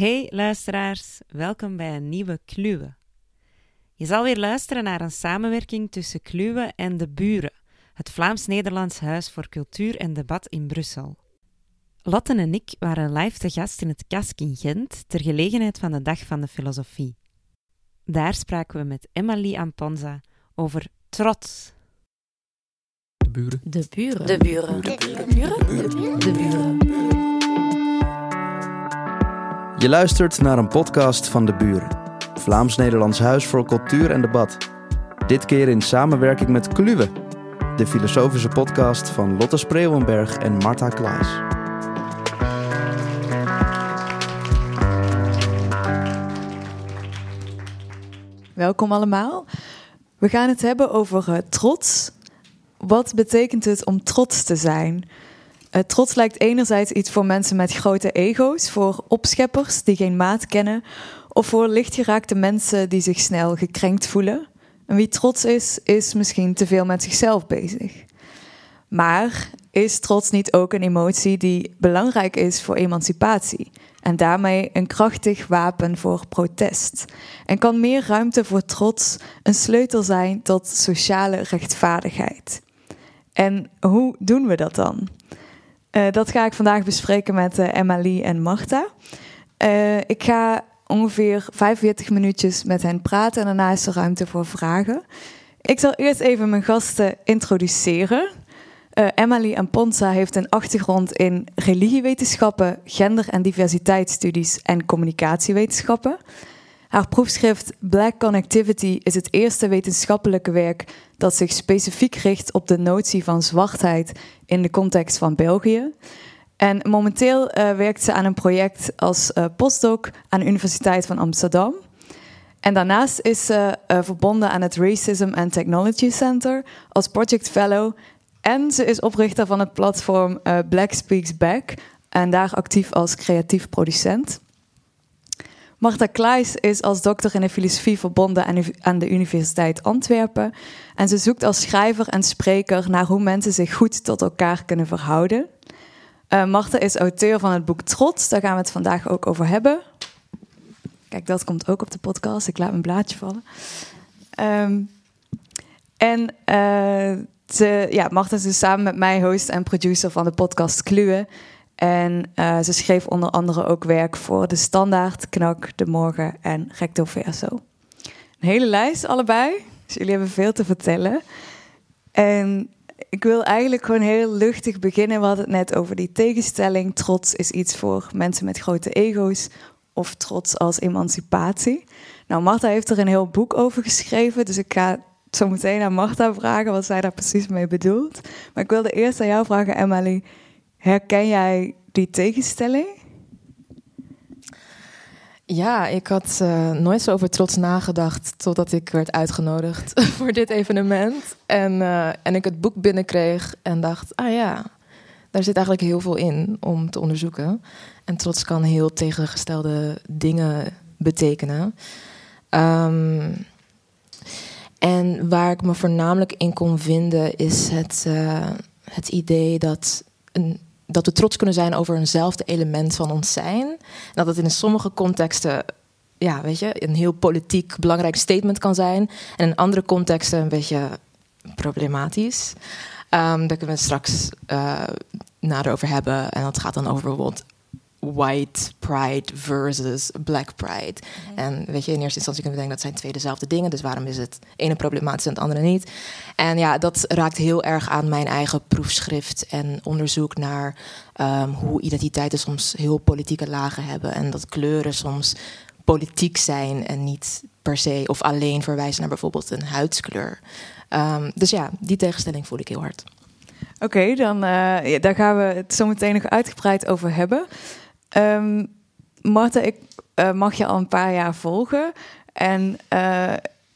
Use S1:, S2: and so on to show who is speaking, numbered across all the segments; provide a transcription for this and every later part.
S1: Hey luisteraars, welkom bij een nieuwe Kluwe. Je zal weer luisteren naar een samenwerking tussen Kluwe en de Buren, het Vlaams-Nederlands Huis voor Cultuur en Debat in Brussel. Lotte en ik waren live te gast in het Kask in Gent ter gelegenheid van de Dag van de Filosofie. Daar spraken we met Emily Amponza over trots.
S2: De buren.
S3: De buren.
S4: De buren.
S3: De buren. De buren.
S5: Je luistert naar een podcast van De Buren, Vlaams-Nederlands Huis voor Cultuur en Debat. Dit keer in samenwerking met Kluwe, de filosofische podcast van Lotte Spreeuwenberg en Marta Klaas.
S6: Welkom allemaal. We gaan het hebben over eh, trots. Wat betekent het om trots te zijn? Eh, trots lijkt enerzijds iets voor mensen met grote ego's, voor opscheppers die geen maat kennen, of voor lichtgeraakte mensen die zich snel gekrenkt voelen. En wie trots is, is misschien te veel met zichzelf bezig. Maar is trots niet ook een emotie die belangrijk is voor emancipatie? En daarmee een krachtig wapen voor protest. En kan meer ruimte voor trots een sleutel zijn tot sociale rechtvaardigheid? En hoe doen we dat dan? Uh, dat ga ik vandaag bespreken met uh, Emily en Marta. Uh, ik ga ongeveer 45 minuutjes met hen praten en daarna is er ruimte voor vragen. Ik zal eerst even mijn gasten introduceren. Emily Amponza heeft een achtergrond in religiewetenschappen, gender- en diversiteitsstudies en communicatiewetenschappen. Haar proefschrift Black Connectivity is het eerste wetenschappelijke werk dat zich specifiek richt op de notie van zwartheid in de context van België. En momenteel uh, werkt ze aan een project als uh, postdoc aan de Universiteit van Amsterdam. En daarnaast is ze uh, verbonden aan het Racism and Technology Center als project fellow. En ze is oprichter van het platform Black Speaks Back en daar actief als creatief producent. Marta Klaes is als dokter in de filosofie verbonden aan de Universiteit Antwerpen. En ze zoekt als schrijver en spreker naar hoe mensen zich goed tot elkaar kunnen verhouden. Uh, Marta is auteur van het boek Trots, daar gaan we het vandaag ook over hebben. Kijk, dat komt ook op de podcast. Ik laat mijn blaadje vallen. Um, en uh, ze, ja, Marta is dus samen met mij host en producer van de podcast Kluwe. En uh, ze schreef onder andere ook werk voor De Standaard, Knak, De Morgen en Recto Verso. Een hele lijst allebei, dus jullie hebben veel te vertellen. En ik wil eigenlijk gewoon heel luchtig beginnen. We hadden het net over die tegenstelling. Trots is iets voor mensen met grote ego's of trots als emancipatie. Nou, Marta heeft er een heel boek over geschreven, dus ik ga zo meteen aan Marta vragen wat zij daar precies mee bedoelt. Maar ik wilde eerst aan jou vragen, Emily. Herken jij die tegenstelling?
S3: Ja, ik had uh, nooit zo over trots nagedacht totdat ik werd uitgenodigd voor dit evenement. En, uh, en ik het boek binnenkreeg en dacht, ah ja, daar zit eigenlijk heel veel in om te onderzoeken. En trots kan heel tegengestelde dingen betekenen. Um, en waar ik me voornamelijk in kon vinden is het, uh, het idee dat een dat we trots kunnen zijn over eenzelfde element van ons zijn. En dat het in sommige contexten, ja, weet je, een heel politiek belangrijk statement kan zijn. En in andere contexten een beetje problematisch. Um, daar kunnen we straks uh, nader over hebben. En dat gaat dan over bijvoorbeeld white pride versus black pride. Mm -hmm. En weet je, in eerste instantie kunnen we denken dat zijn twee dezelfde dingen. Dus waarom is het ene problematisch en het andere niet? En ja, dat raakt heel erg aan mijn eigen proefschrift en onderzoek naar um, hoe identiteiten soms heel politieke lagen hebben. En dat kleuren soms politiek zijn en niet per se of alleen verwijzen naar bijvoorbeeld een huidskleur. Um, dus ja, die tegenstelling voel ik heel hard.
S6: Oké, okay, dan uh, ja, daar gaan we het zo meteen nog uitgebreid over hebben. Um, ik uh, mag je al een paar jaar volgen. En uh,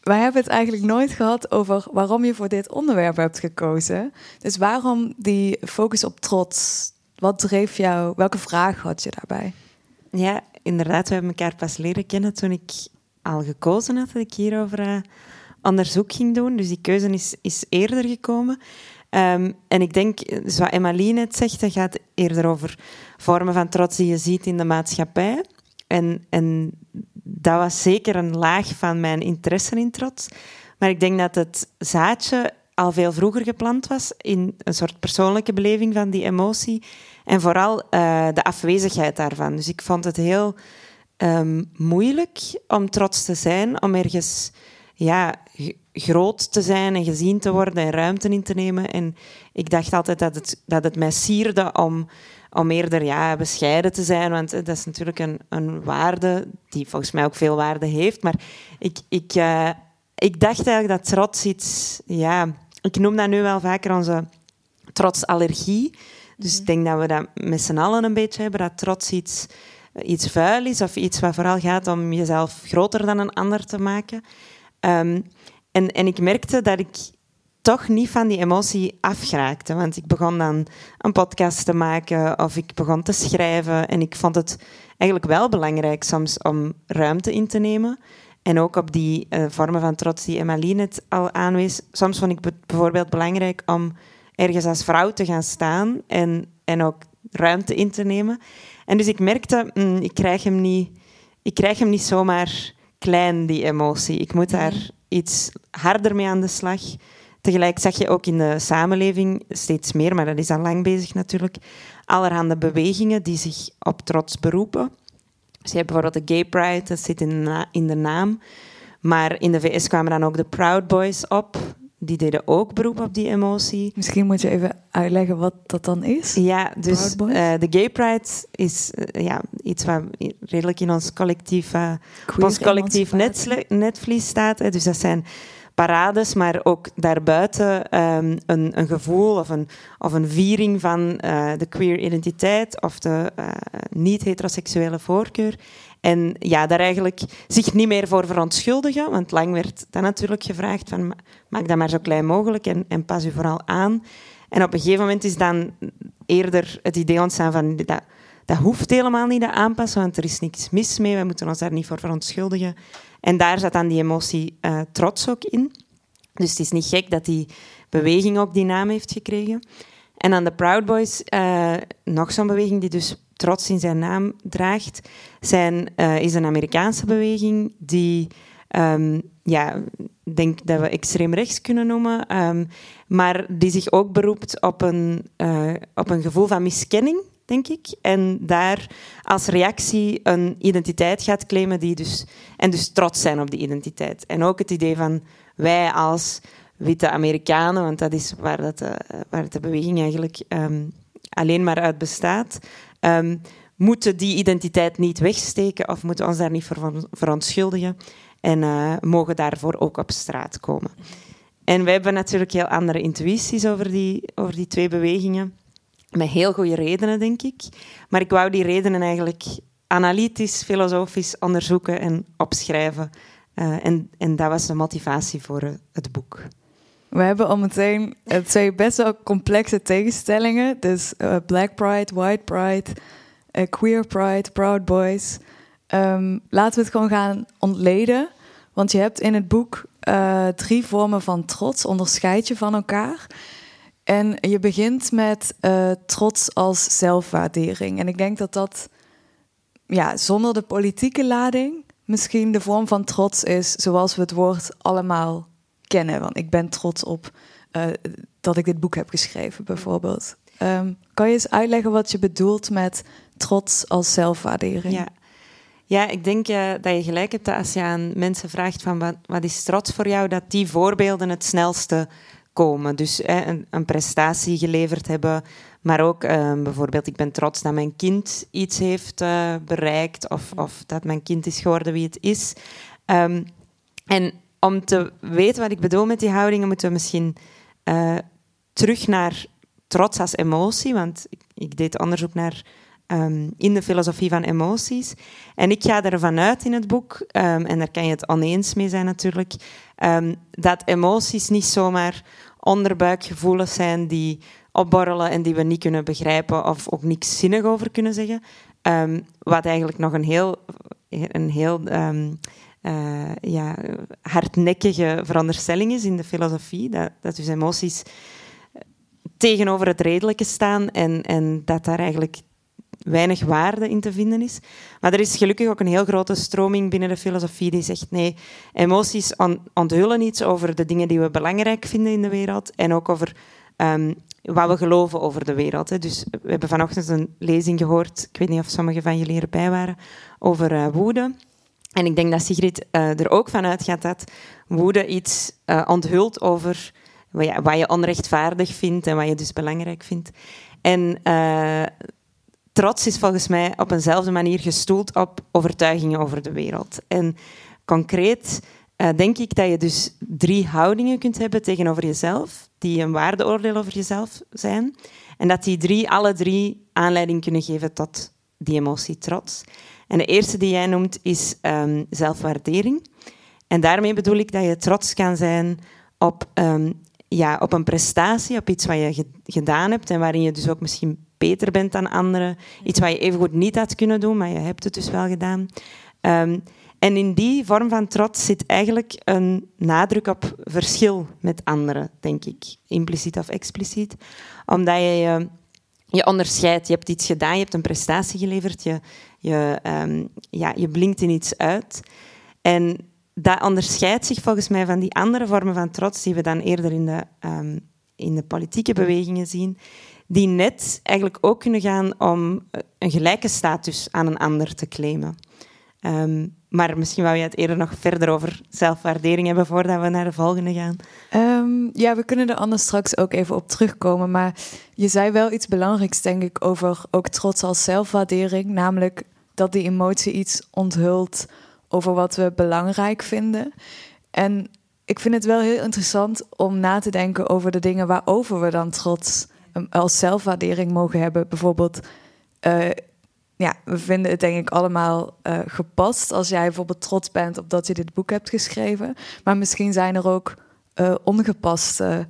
S6: wij hebben het eigenlijk nooit gehad over waarom je voor dit onderwerp hebt gekozen. Dus waarom die focus op trots? Wat dreef jou? Welke vraag had je daarbij?
S1: Ja, inderdaad. We hebben elkaar pas leren kennen toen ik al gekozen had dat ik hierover uh, onderzoek ging doen. Dus die keuze is, is eerder gekomen. Um, en ik denk, zoals Emmaline net zegt, dat gaat eerder over vormen van trots die je ziet in de maatschappij. en, en dat was zeker een laag van mijn interesse in trots. Maar ik denk dat het zaadje al veel vroeger geplant was in een soort persoonlijke beleving van die emotie. En vooral uh, de afwezigheid daarvan. Dus ik vond het heel um, moeilijk om trots te zijn, om ergens ja, groot te zijn en gezien te worden en ruimte in te nemen. En ik dacht altijd dat het, dat het mij sierde om, om eerder ja, bescheiden te zijn. Want dat is natuurlijk een, een waarde die volgens mij ook veel waarde heeft. Maar ik, ik, uh, ik dacht eigenlijk dat trots iets... Ja, ik noem dat nu wel vaker onze trotsallergie. Dus ik mhm. denk dat we dat met z'n allen een beetje hebben. Dat trots iets, iets vuil is of iets wat vooral gaat om jezelf groter dan een ander te maken. Um, en, en ik merkte dat ik toch niet van die emotie afgeraakte. Want ik begon dan een podcast te maken of ik begon te schrijven. En ik vond het eigenlijk wel belangrijk soms om ruimte in te nemen. En ook op die uh, vormen van trots die Emmeline het al aanwees. Soms vond ik het bijvoorbeeld belangrijk om ergens als vrouw te gaan staan en, en ook ruimte in te nemen. En dus ik merkte, mm, ik, krijg hem niet, ik krijg hem niet zomaar klein, die emotie. Ik moet daar mhm. iets harder mee aan de slag. Tegelijk zag je ook in de samenleving steeds meer, maar dat is al lang bezig natuurlijk, allerhande bewegingen die zich op trots beroepen. Dus je hebt bijvoorbeeld de Gay Pride, dat zit in in de naam. Maar in de VS kwamen dan ook de Proud Boys op. Die deden ook beroep op die emotie.
S6: Misschien moet je even uitleggen wat dat dan is.
S1: Ja, dus uh, de Gay Pride is uh, ja, iets wat redelijk in ons collectief, uh, ons collectief netvlies staat. Hè. Dus dat zijn parades, maar ook daarbuiten um, een, een, gevoel of een, of een viering van de queer identiteit of de niet-heteroseksuele voorkeur. En ja, daar eigenlijk zich niet meer voor verontschuldigen, want lang werd dat natuurlijk gevraagd van maak dat maar zo klein mogelijk en, en pas u vooral aan. En op een gegeven moment is dan eerder het idee ontstaan van dat, dat hoeft helemaal niet te aanpassen, want er is niks mis mee, we moeten ons daar niet voor verontschuldigen. En daar zat dan die emotie uh, trots ook in. Dus het is niet gek dat die beweging ook die naam heeft gekregen. En dan de Proud Boys, uh, nog zo'n beweging die dus trots in zijn naam draagt, zijn, uh, is een Amerikaanse beweging die, um, ja, denk dat we extreem rechts kunnen noemen, um, maar die zich ook beroept op een, op een gevoel van miskenning denk ik. En daar als reactie een identiteit gaat claimen die dus, en dus trots zijn op die identiteit. En ook het idee van wij als witte Amerikanen, want dat is waar, dat de, eh, waar de beweging eigenlijk um, alleen maar uit bestaat, um, moeten die identiteit niet wegsteken of moeten ons daar niet voor verontschuldigen en uh, mogen daarvoor ook op straat komen. En wij hebben natuurlijk heel andere intuïties over die, over die twee bewegingen. Met heel goede redenen, denk ik. Maar ik wou die redenen eigenlijk analytisch, filosofisch onderzoeken en opschrijven. Uh, en, en dat was de motivatie voor uh, het boek.
S6: We hebben al meteen uh, twee best wel complexe tegenstellingen. Dus Black Pride, White Pride, Queer Pride, Proud Boys. Um, laten we het gewoon gaan ontleden. Want je hebt in het boek drie vormen van trots, onderscheid je van elkaar. En je begint met trots als zelfwaardering. En ik denk dat dat ja, zonder de politieke lading misschien de vorm van trots is zoals we het woord allemaal kennen. Want ik ben trots op uh, dat ik dit boek heb geschreven, bijvoorbeeld. Um, kan je eens uitleggen wat je bedoelt met trots als zelfwaardering?
S1: Ja. Ja, ik denk uh, dat je gelijk hebt als je aan mensen vraagt van wat, wat is trots voor jou, dat die voorbeelden het snelste komen. Dus een, een, prestatie geleverd hebben, maar ook ehm, bijvoorbeeld, ik ben trots dat mijn kind iets heeft uh, bereikt of, of, dat mijn kind is geworden wie het is. Um, en om te weten wat ik bedoel met die houdingen, moeten we misschien uh, terug naar trots als emotie, want ik, deed onderzoek naar um, in de filosofie van emoties. En ik ga ervan uit in het boek, um, en daar kan je het oneens mee zijn natuurlijk, um, dat emoties niet zomaar onderbuikgevoelens zijn die opborrelen en die we niet kunnen begrijpen of ook niks zinnig over kunnen zeggen. wat eigenlijk nog een heel, een heel uh, ja, hardnekkige veronderstelling is in de filosofie, dat, dat dus emoties tegenover het redelijke staan en, en dat daar eigenlijk weinig waarde in te vinden is. Maar er is gelukkig ook een heel grote stroming binnen de filosofie die zegt nee, emoties on onthullen iets over de dingen die we belangrijk vinden in de wereld en ook over ehm, wat we geloven over de wereld. Hè. Dus we hebben vanochtend een lezing gehoord, ik weet niet of sommigen van jullie erbij waren, over uh, woede. En ik denk dat Sigrid uh, er ook van uitgaat dat woede iets uh, onthult over wat je, onrechtvaardig vindt en wat je dus belangrijk vindt. En trots is volgens mij op eenzelfde manier gestoeld op overtuigingen over de wereld. En concreet denk ik dat je dus drie houdingen kunt hebben tegenover jezelf, die een waardeoordeel over jezelf zijn. En dat die drie, alle drie, aanleiding kunnen geven tot die emotie trots. En de eerste die jij noemt is um, zelfwaardering. En daarmee bedoel ik dat je trots kan zijn op, um, ja, op een prestatie, op iets wat je gedaan hebt en waarin je dus ook misschien beter bent dan anderen. Iets wat je evengoed niet had kunnen doen, maar je hebt het dus wel gedaan. Um, en in die vorm van trots zit eigenlijk een nadruk op verschil met anderen, denk ik. Impliciet of expliciet. Omdat je je, je onderscheidt. Je hebt iets gedaan, je hebt een prestatie geleverd, je, je, um, ja, je blinkt in iets uit. En dat onderscheidt zich volgens mij van die andere vormen van trots die we dan eerder in de, um, in de politieke bewegingen zien, die net eigenlijk ook kunnen gaan om een gelijke status aan een ander te claimen. Um, maar misschien wou je het eerder nog verder over zelfwaardering hebben voordat we naar de volgende gaan.
S6: Ja, we kunnen er anders straks ook even op terugkomen. Maar je zei wel iets belangrijks, denk ik, over ook trots als zelfwaardering. Namelijk dat die emotie iets onthult over wat we belangrijk vinden. En ik vind het wel heel interessant om na te denken over de dingen waarover we dan trots ehm, als zelfwaardering mogen hebben. Bijvoorbeeld. Uh, ja, we vinden het denk ik allemaal uh, gepast als jij bijvoorbeeld trots bent op dat je dit boek hebt geschreven. Maar misschien zijn er ook uh, ongepaste.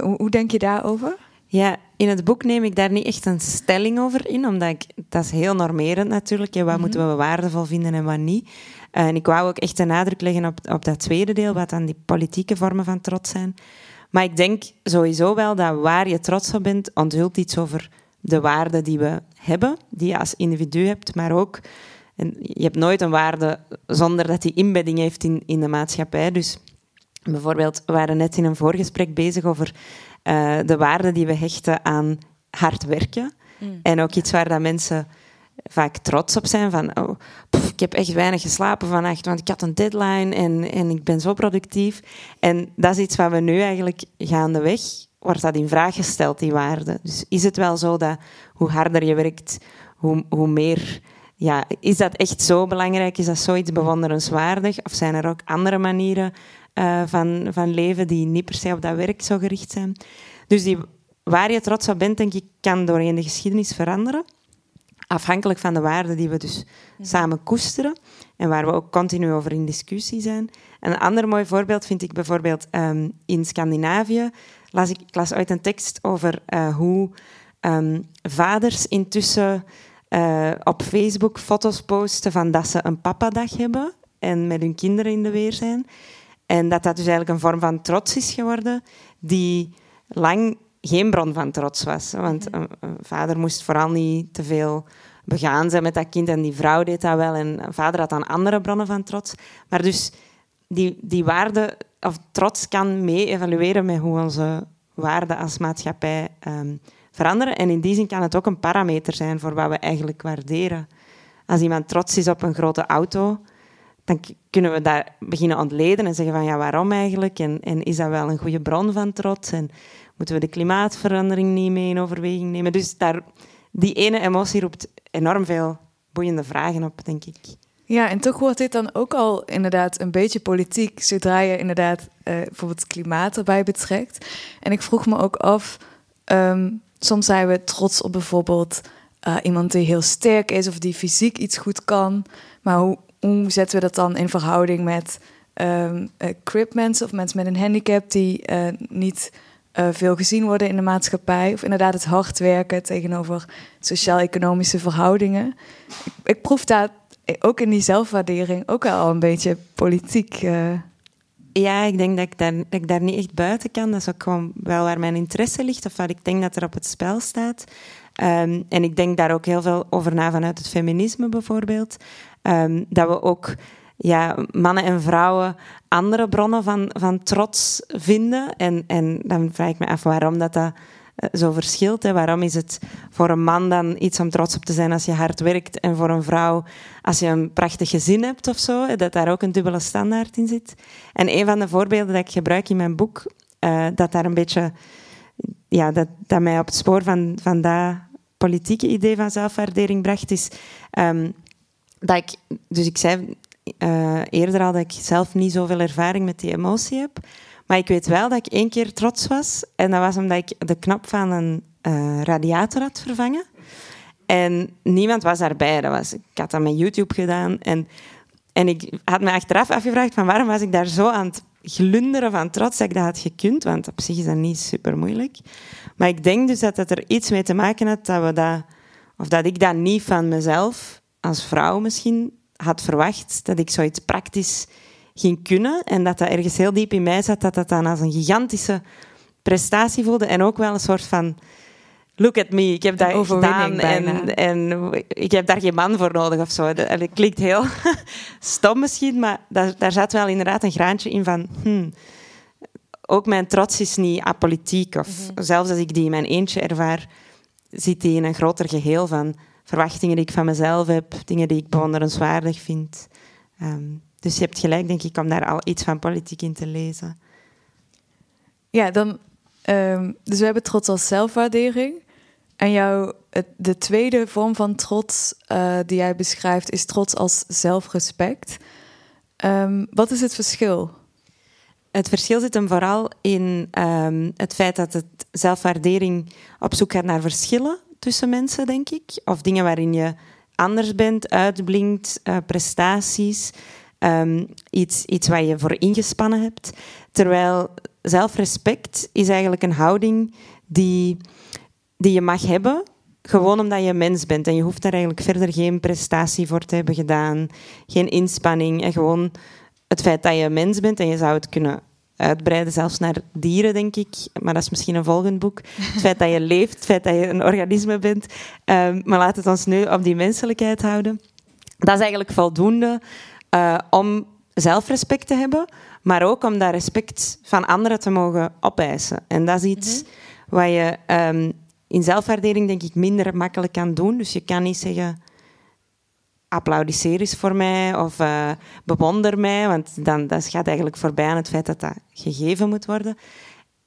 S6: Hoe, denk je daarover?
S1: Ja, in het boek neem ik daar niet echt een stelling over in, omdat ik, dat is heel normerend natuurlijk. Ja, wat -hmm. moeten we waardevol vinden en wat niet. en ik wou ook echt de nadruk leggen op, op dat tweede deel, wat dan die politieke vormen van trots zijn. Maar ik denk sowieso wel dat waar je trots op bent, onthult iets over de waarden die we hebben, die je als individu hebt, maar ook, en je hebt nooit een waarde zonder dat die inbedding heeft in, in de maatschappij. Dus bijvoorbeeld, we waren net in een voorgesprek bezig over uh, de waarden die we hechten aan hard werken. Mm. En ook iets waar dat mensen vaak trots op zijn van oh, ik heb echt weinig geslapen vannacht, want ik had een deadline en, en ik ben zo productief. En dat is iets wat we nu eigenlijk gaandeweg wordt dat in vraag gesteld, die waarde. Dus is het wel zo dat hoe harder je werkt, hoe, hoe meer... Ja, is dat echt zo belangrijk? Is dat zoiets bewonderenswaardig? Of zijn er ook andere manieren uh, van, van leven die niet per se op dat werk zo gericht zijn? Dus die, waar je trots op bent, denk ik, kan doorheen de geschiedenis veranderen. Afhankelijk van de waarden die we dus samen koesteren. En waar we ook continu over in discussie zijn. Een ander mooi voorbeeld vind ik bijvoorbeeld um, in Scandinavië las ik, ik las uit een tekst over uh, hoe um, vaders intussen uh, op Facebook foto's posten van dat ze een papadag hebben en met hun kinderen in de weer zijn. En dat dat dus eigenlijk een vorm van trots is geworden, die lang geen bron van trots was. Want een, een vader moest vooral niet te veel begaan zijn met dat kind en die vrouw deed dat wel. En een vader had dan andere bronnen van trots. Maar dus die, die waarde of trots kan mee evalueren met hoe onze waarden als maatschappij um, veranderen. En in die zin kan het ook een parameter zijn voor wat we eigenlijk waarderen. Als iemand trots is op een grote auto, dan kunnen we daar beginnen ontleden en zeggen van ja, waarom eigenlijk? En, en is dat wel een goede bron van trots? En moeten we de klimaatverandering niet mee in overweging nemen? Dus daar, die ene emotie roept enorm veel boeiende vragen op, denk ik.
S6: Ja, en toch wordt dit dan ook al inderdaad een beetje politiek, zodra je inderdaad uh, bijvoorbeeld klimaat erbij betrekt. En ik vroeg me ook af, um, soms zijn we trots op bijvoorbeeld uh, iemand die heel sterk is of die fysiek iets goed kan. Maar hoe, zetten we dat dan in verhouding met um, uh, crip mensen of mensen met een handicap die niet veel gezien worden in de maatschappij? Of inderdaad het hard werken tegenover sociaal-economische verhoudingen. Ik, ik proef daar ook in die zelfwaardering ook al een beetje politiek. Uh...
S1: Ja, ik denk dat ik, daar, dat ik daar niet echt buiten kan. Dat is ook gewoon wel waar mijn interesse ligt, of wat ik denk dat er op het spel staat. Ehm, en ik denk daar ook heel veel over na vanuit het feminisme bijvoorbeeld. Ehm, dat we ook ja, mannen en vrouwen andere bronnen van, van trots vinden. En, en dan vraag ik me af waarom dat, dat eh, zo verschilt. Hè. Waarom is het voor een man dan iets om trots op te zijn als je hard werkt en voor een vrouw als je een prachtig gezin hebt of zo, dat daar ook een dubbele standaard in zit. En een van de voorbeelden dat ik gebruik in mijn boek, uh, dat daar een beetje, ja, dat, mij op het spoor van, van dat politieke idee van zelfwaardering bracht, is um, dat ik, dus ik zei uh, eerder dat ik zelf niet zoveel ervaring met die emotie heb. Maar ik weet wel dat ik één keer trots was. En dat was omdat ik de knop van een uh, radiator had vervangen. En niemand was daarbij. Dat was, ik had dat met YouTube gedaan. En, en ik had me achteraf afgevraagd van waarom was ik daar zo aan het glunderen van trots dat ik dat had gekund. Want op zich is dat niet super moeilijk. Maar ik denk dus dat het er iets mee te maken had dat we dat... Of dat ik dat niet van mezelf, als vrouw misschien, had verwacht. Dat ik zoiets praktisch ging kunnen. En dat dat ergens heel diep in mij zat, dat dat dan als een gigantische prestatie voelde. En ook wel een soort van look at me, ik heb dat gedaan en, en, ik heb daar geen man voor nodig of zo. Dat, klinkt heel stom misschien, maar daar, daar zat wel inderdaad een graantje in van... Hmm, ook mijn trots is niet apolitiek. Of mhm. zelfs als ik die in mijn eentje ervaar, zit die in een groter geheel van verwachtingen die ik van mezelf heb, dingen die ik bewonderenswaardig vind. Um, dus je hebt gelijk, denk ik, om daar al iets van politiek in te lezen.
S6: Ja, dan... Um, dus we hebben trots als zelfwaardering. En jouw, de tweede vorm van trots uh, die jij beschrijft is trots als zelfrespect. Um, wat is het verschil?
S1: Het verschil zit hem vooral in um, het feit dat het zelfwaardering op zoek gaat naar verschillen tussen mensen, denk ik. Of dingen waarin je anders bent, uitblinkt, uh, prestaties. Um, iets, iets waar je voor ingespannen hebt. Terwijl zelfrespect is eigenlijk een houding die die je mag hebben, gewoon omdat je mens bent. En je hoeft daar eigenlijk verder geen prestatie voor te hebben gedaan, geen inspanning. En gewoon het feit dat je mens bent en je zou het kunnen uitbreiden, zelfs naar dieren, denk ik. Maar dat is misschien een volgend boek. Het feit dat je leeft, het feit dat je een organisme bent. Um, maar laat het ons nu op die menselijkheid houden. Dat is eigenlijk voldoende uh, om zelfrespect te hebben, maar ook om dat respect van anderen te mogen opeisen. En dat is iets mm -hmm. wat je um, in zelfwaardering denk ik minder makkelijk kan doen. Dus je kan niet zeggen applaudisseer eens voor mij of uh, bewonder mij, want dan dat gaat eigenlijk voorbij aan het feit dat dat gegeven moet worden.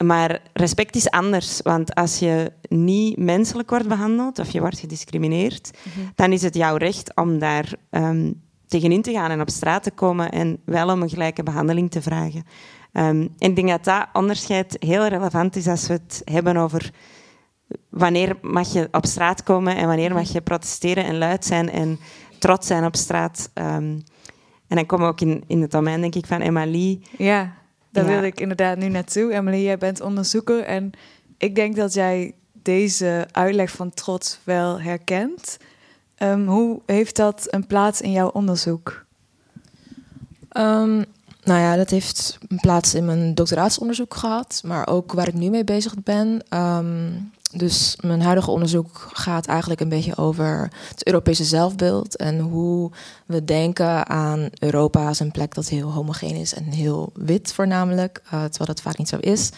S1: Maar respect is anders, want als je niet menselijk wordt behandeld of je wordt gediscrimineerd, mhm. dan is het jouw recht om daar um, tegenin te gaan en op straat te komen en wel om een gelijke behandeling te vragen. Um, en ik denk dat dat onderscheid heel relevant is als we het hebben over wanneer mag je op straat komen en wanneer mag je protesteren en luid zijn en trots zijn op straat. Um, en dan komen we ook in, in het domein, denk ik, van Emily.
S6: Ja, daar wil ik inderdaad nu naartoe. Emily, jij bent onderzoeker en ik denk dat jij deze uitleg van trots wel herkent. Um, hoe heeft dat een plaats in jouw onderzoek?
S3: Um, nou ja, dat heeft een plaats in mijn doctoraatsonderzoek gehad, maar ook waar ik nu mee bezig ben. Um, dus mijn huidige onderzoek gaat eigenlijk een beetje over het Europese zelfbeeld en hoe we denken aan Europa als een plek dat heel homogeen is en heel wit voornamelijk, uh, terwijl dat vaak niet zo is.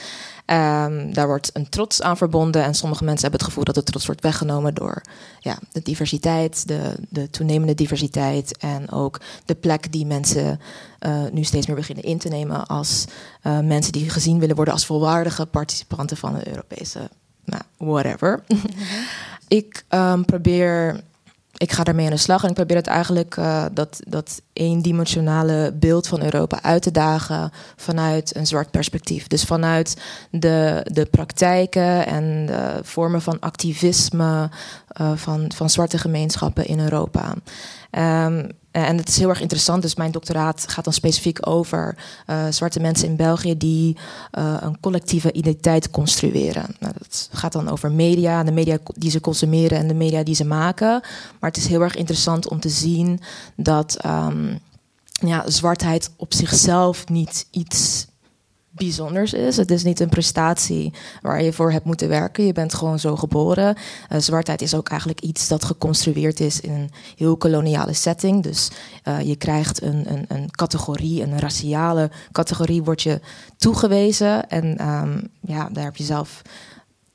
S3: Um, daar wordt een trots aan verbonden en sommige mensen hebben het gevoel dat de trots wordt weggenomen door ja, de diversiteit, de, de toenemende diversiteit en ook de plek die mensen uh, nu steeds meer beginnen in te nemen als uh, mensen die gezien willen worden als volwaardige participanten van de Europese nou, whatever. ik um, probeer, ik ga daarmee aan de slag en ik probeer het eigenlijk uh, dat, dat eendimensionale beeld van Europa uit te dagen vanuit een zwart perspectief. Dus vanuit de, de praktijken en de vormen van activisme uh, van, van zwarte gemeenschappen in Europa. Um, en het is heel erg interessant, dus mijn doctoraat gaat dan specifiek over uh, zwarte mensen in België die uh, een collectieve identiteit construeren. Nou, dat gaat dan over media, de media die ze consumeren en de media die ze maken. Maar het is heel erg interessant om te zien dat um, ja, zwartheid op zichzelf niet iets bijzonders is. Het is niet een prestatie waar je voor hebt moeten werken. Je bent gewoon zo geboren. Uh, zwartheid is ook eigenlijk iets dat geconstrueerd is in een heel koloniale setting. Dus uh, je krijgt een, een, een, categorie, een raciale categorie, wordt je toegewezen. En um, ja, daar heb je zelf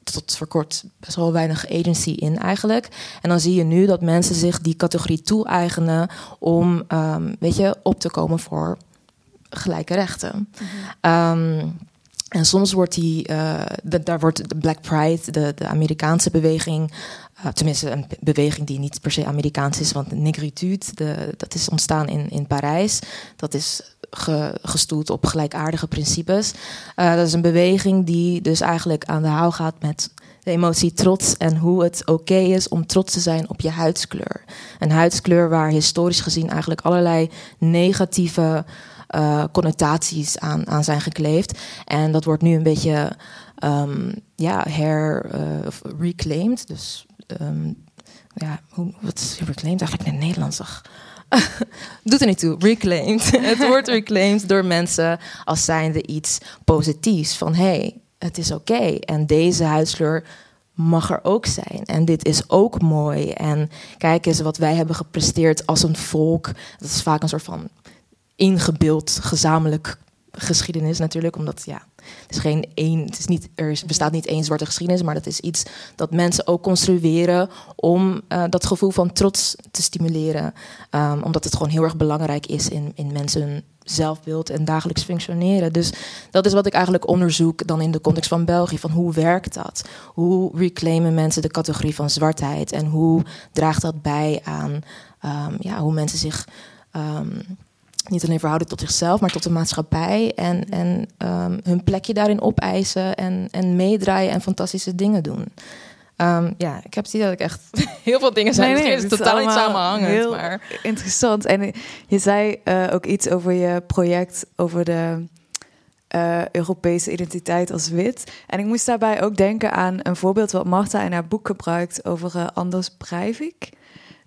S3: tot voor kort best wel weinig agency in eigenlijk. En dan zie je nu dat mensen zich die categorie toe-eigenen om, um, weet je, op te komen voor gelijke rechten. Mhm. Um, en soms wordt die, uh, de, daar wordt de Black Pride, de, de Amerikaanse beweging, uh, tenminste een beweging die niet per se Amerikaans is, want de negritude, de, dat is ontstaan in, in Parijs. Dat is ge, gestoeld op gelijkaardige principes. Uh, dat is een beweging die dus eigenlijk aan de hou gaat met de emotie trots en hoe het oké is om trots te zijn op je huidskleur. Een huidskleur waar historisch gezien eigenlijk allerlei negatieve uh, connotaties aan, aan zijn gekleefd. En dat wordt nu een beetje um, ja, her uh, reclaimed. Dus um, ja, hoe, wat reclaimed eigenlijk in het Nederlands? Doet er niet toe, reclaimed. het wordt reclaimed door mensen als zijnde iets positiefs. Van hé, hey, het is oké. En deze huidskleur mag er ook zijn. En dit is ook mooi. En kijk eens wat wij hebben gepresteerd als een volk. Dat is vaak een soort van ingebeeld gezamenlijk geschiedenis natuurlijk, omdat ja, het is geen één, het is niet, er bestaat niet één zwarte geschiedenis, maar dat is iets dat mensen ook construeren om uh, dat gevoel van trots te stimuleren, um, omdat het gewoon heel erg belangrijk is in, in mensen zelfbeeld en dagelijks functioneren. Dus dat is wat ik eigenlijk onderzoek dan in de context van België. Van hoe werkt dat? Hoe reclaimen mensen de categorie van zwartheid? En hoe draagt dat bij aan um, ja, hoe mensen zich um, niet alleen verhouden tot zichzelf, maar tot de maatschappij. En, en um, hun plekje daarin opeisen en, en meedraaien en fantastische dingen doen. Um, ja, ik heb het idee dat ik echt heel veel dingen zijn. Nee, nee, het is totaal niet samenhangend.
S6: Heel
S3: maar...
S6: interessant. En je zei uh, ook iets over je project, over de uh, Europese identiteit als wit. En ik moest daarbij ook denken aan een voorbeeld wat Marta in haar boek gebruikt over uh, Anders Breivik.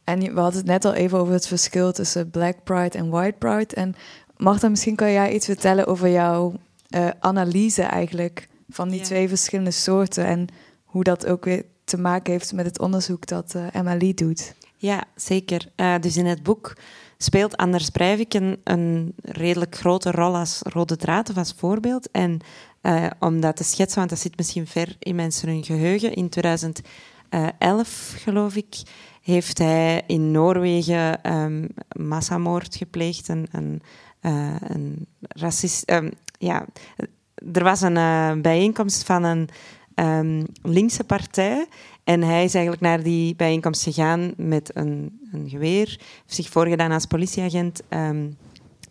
S6: En we hadden het net al even over het verschil tussen Black Pride en White Pride. En Marta, misschien kan jij iets vertellen over jouw uh, analyse eigenlijk van die twee verschillende soorten en hoe dat ook weer te maken heeft met het onderzoek dat uh, Emily doet.
S1: Ja, zeker. Uh, dus in het boek speelt Anders Breivik een, een, redelijk grote rol als rode draad of als voorbeeld. En uh, om dat te schetsen, want dat zit misschien ver in mensen hun geheugen, in 2011 geloof ik, heeft hij in Noorwegen um, massamoord gepleegd. Een, een, uh, een racist... Um, ja, er was een uh, bijeenkomst van een um, linkse partij. En hij is eigenlijk naar die bijeenkomst gegaan met een, een geweer. Heeft zich voorgedaan als politieagent.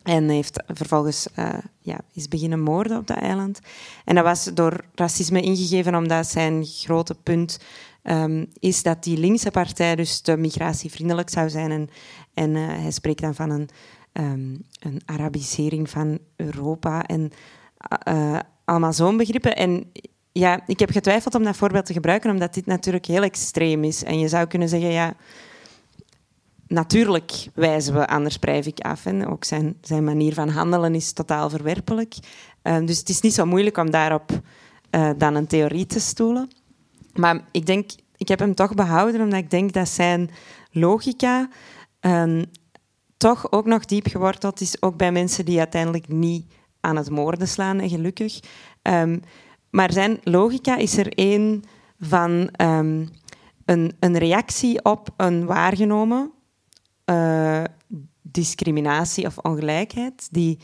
S1: En heeft vervolgens uh, ja, is beginnen moorden op dat eiland. En dat was door racisme ingegeven, omdat zijn grote punt um, is dat die linkse partij dus te migratievriendelijk zou zijn. En, en uh, hij spreekt dan van een, um, een Arabisering van Europa en uh, allemaal zo'n begrippen. En ja, ik heb getwijfeld om dat voorbeeld te gebruiken, omdat dit natuurlijk heel extreem is. En je zou kunnen zeggen, ja, natuurlijk wijzen we Anders Breivik af. En ook zijn, zijn manier van handelen is totaal verwerpelijk. Uh, dus het is niet zo moeilijk om daarop dan een theorie te stoelen. Maar ik denk, ik heb hem toch behouden omdat ik denk dat zijn logica um, toch ook nog diep geworteld is, ook bij mensen die uiteindelijk niet aan het moorden slaan, en gelukkig. Um, maar zijn logica is er één van um, een, een, reactie op een waargenomen uh, discriminatie of ongelijkheid, die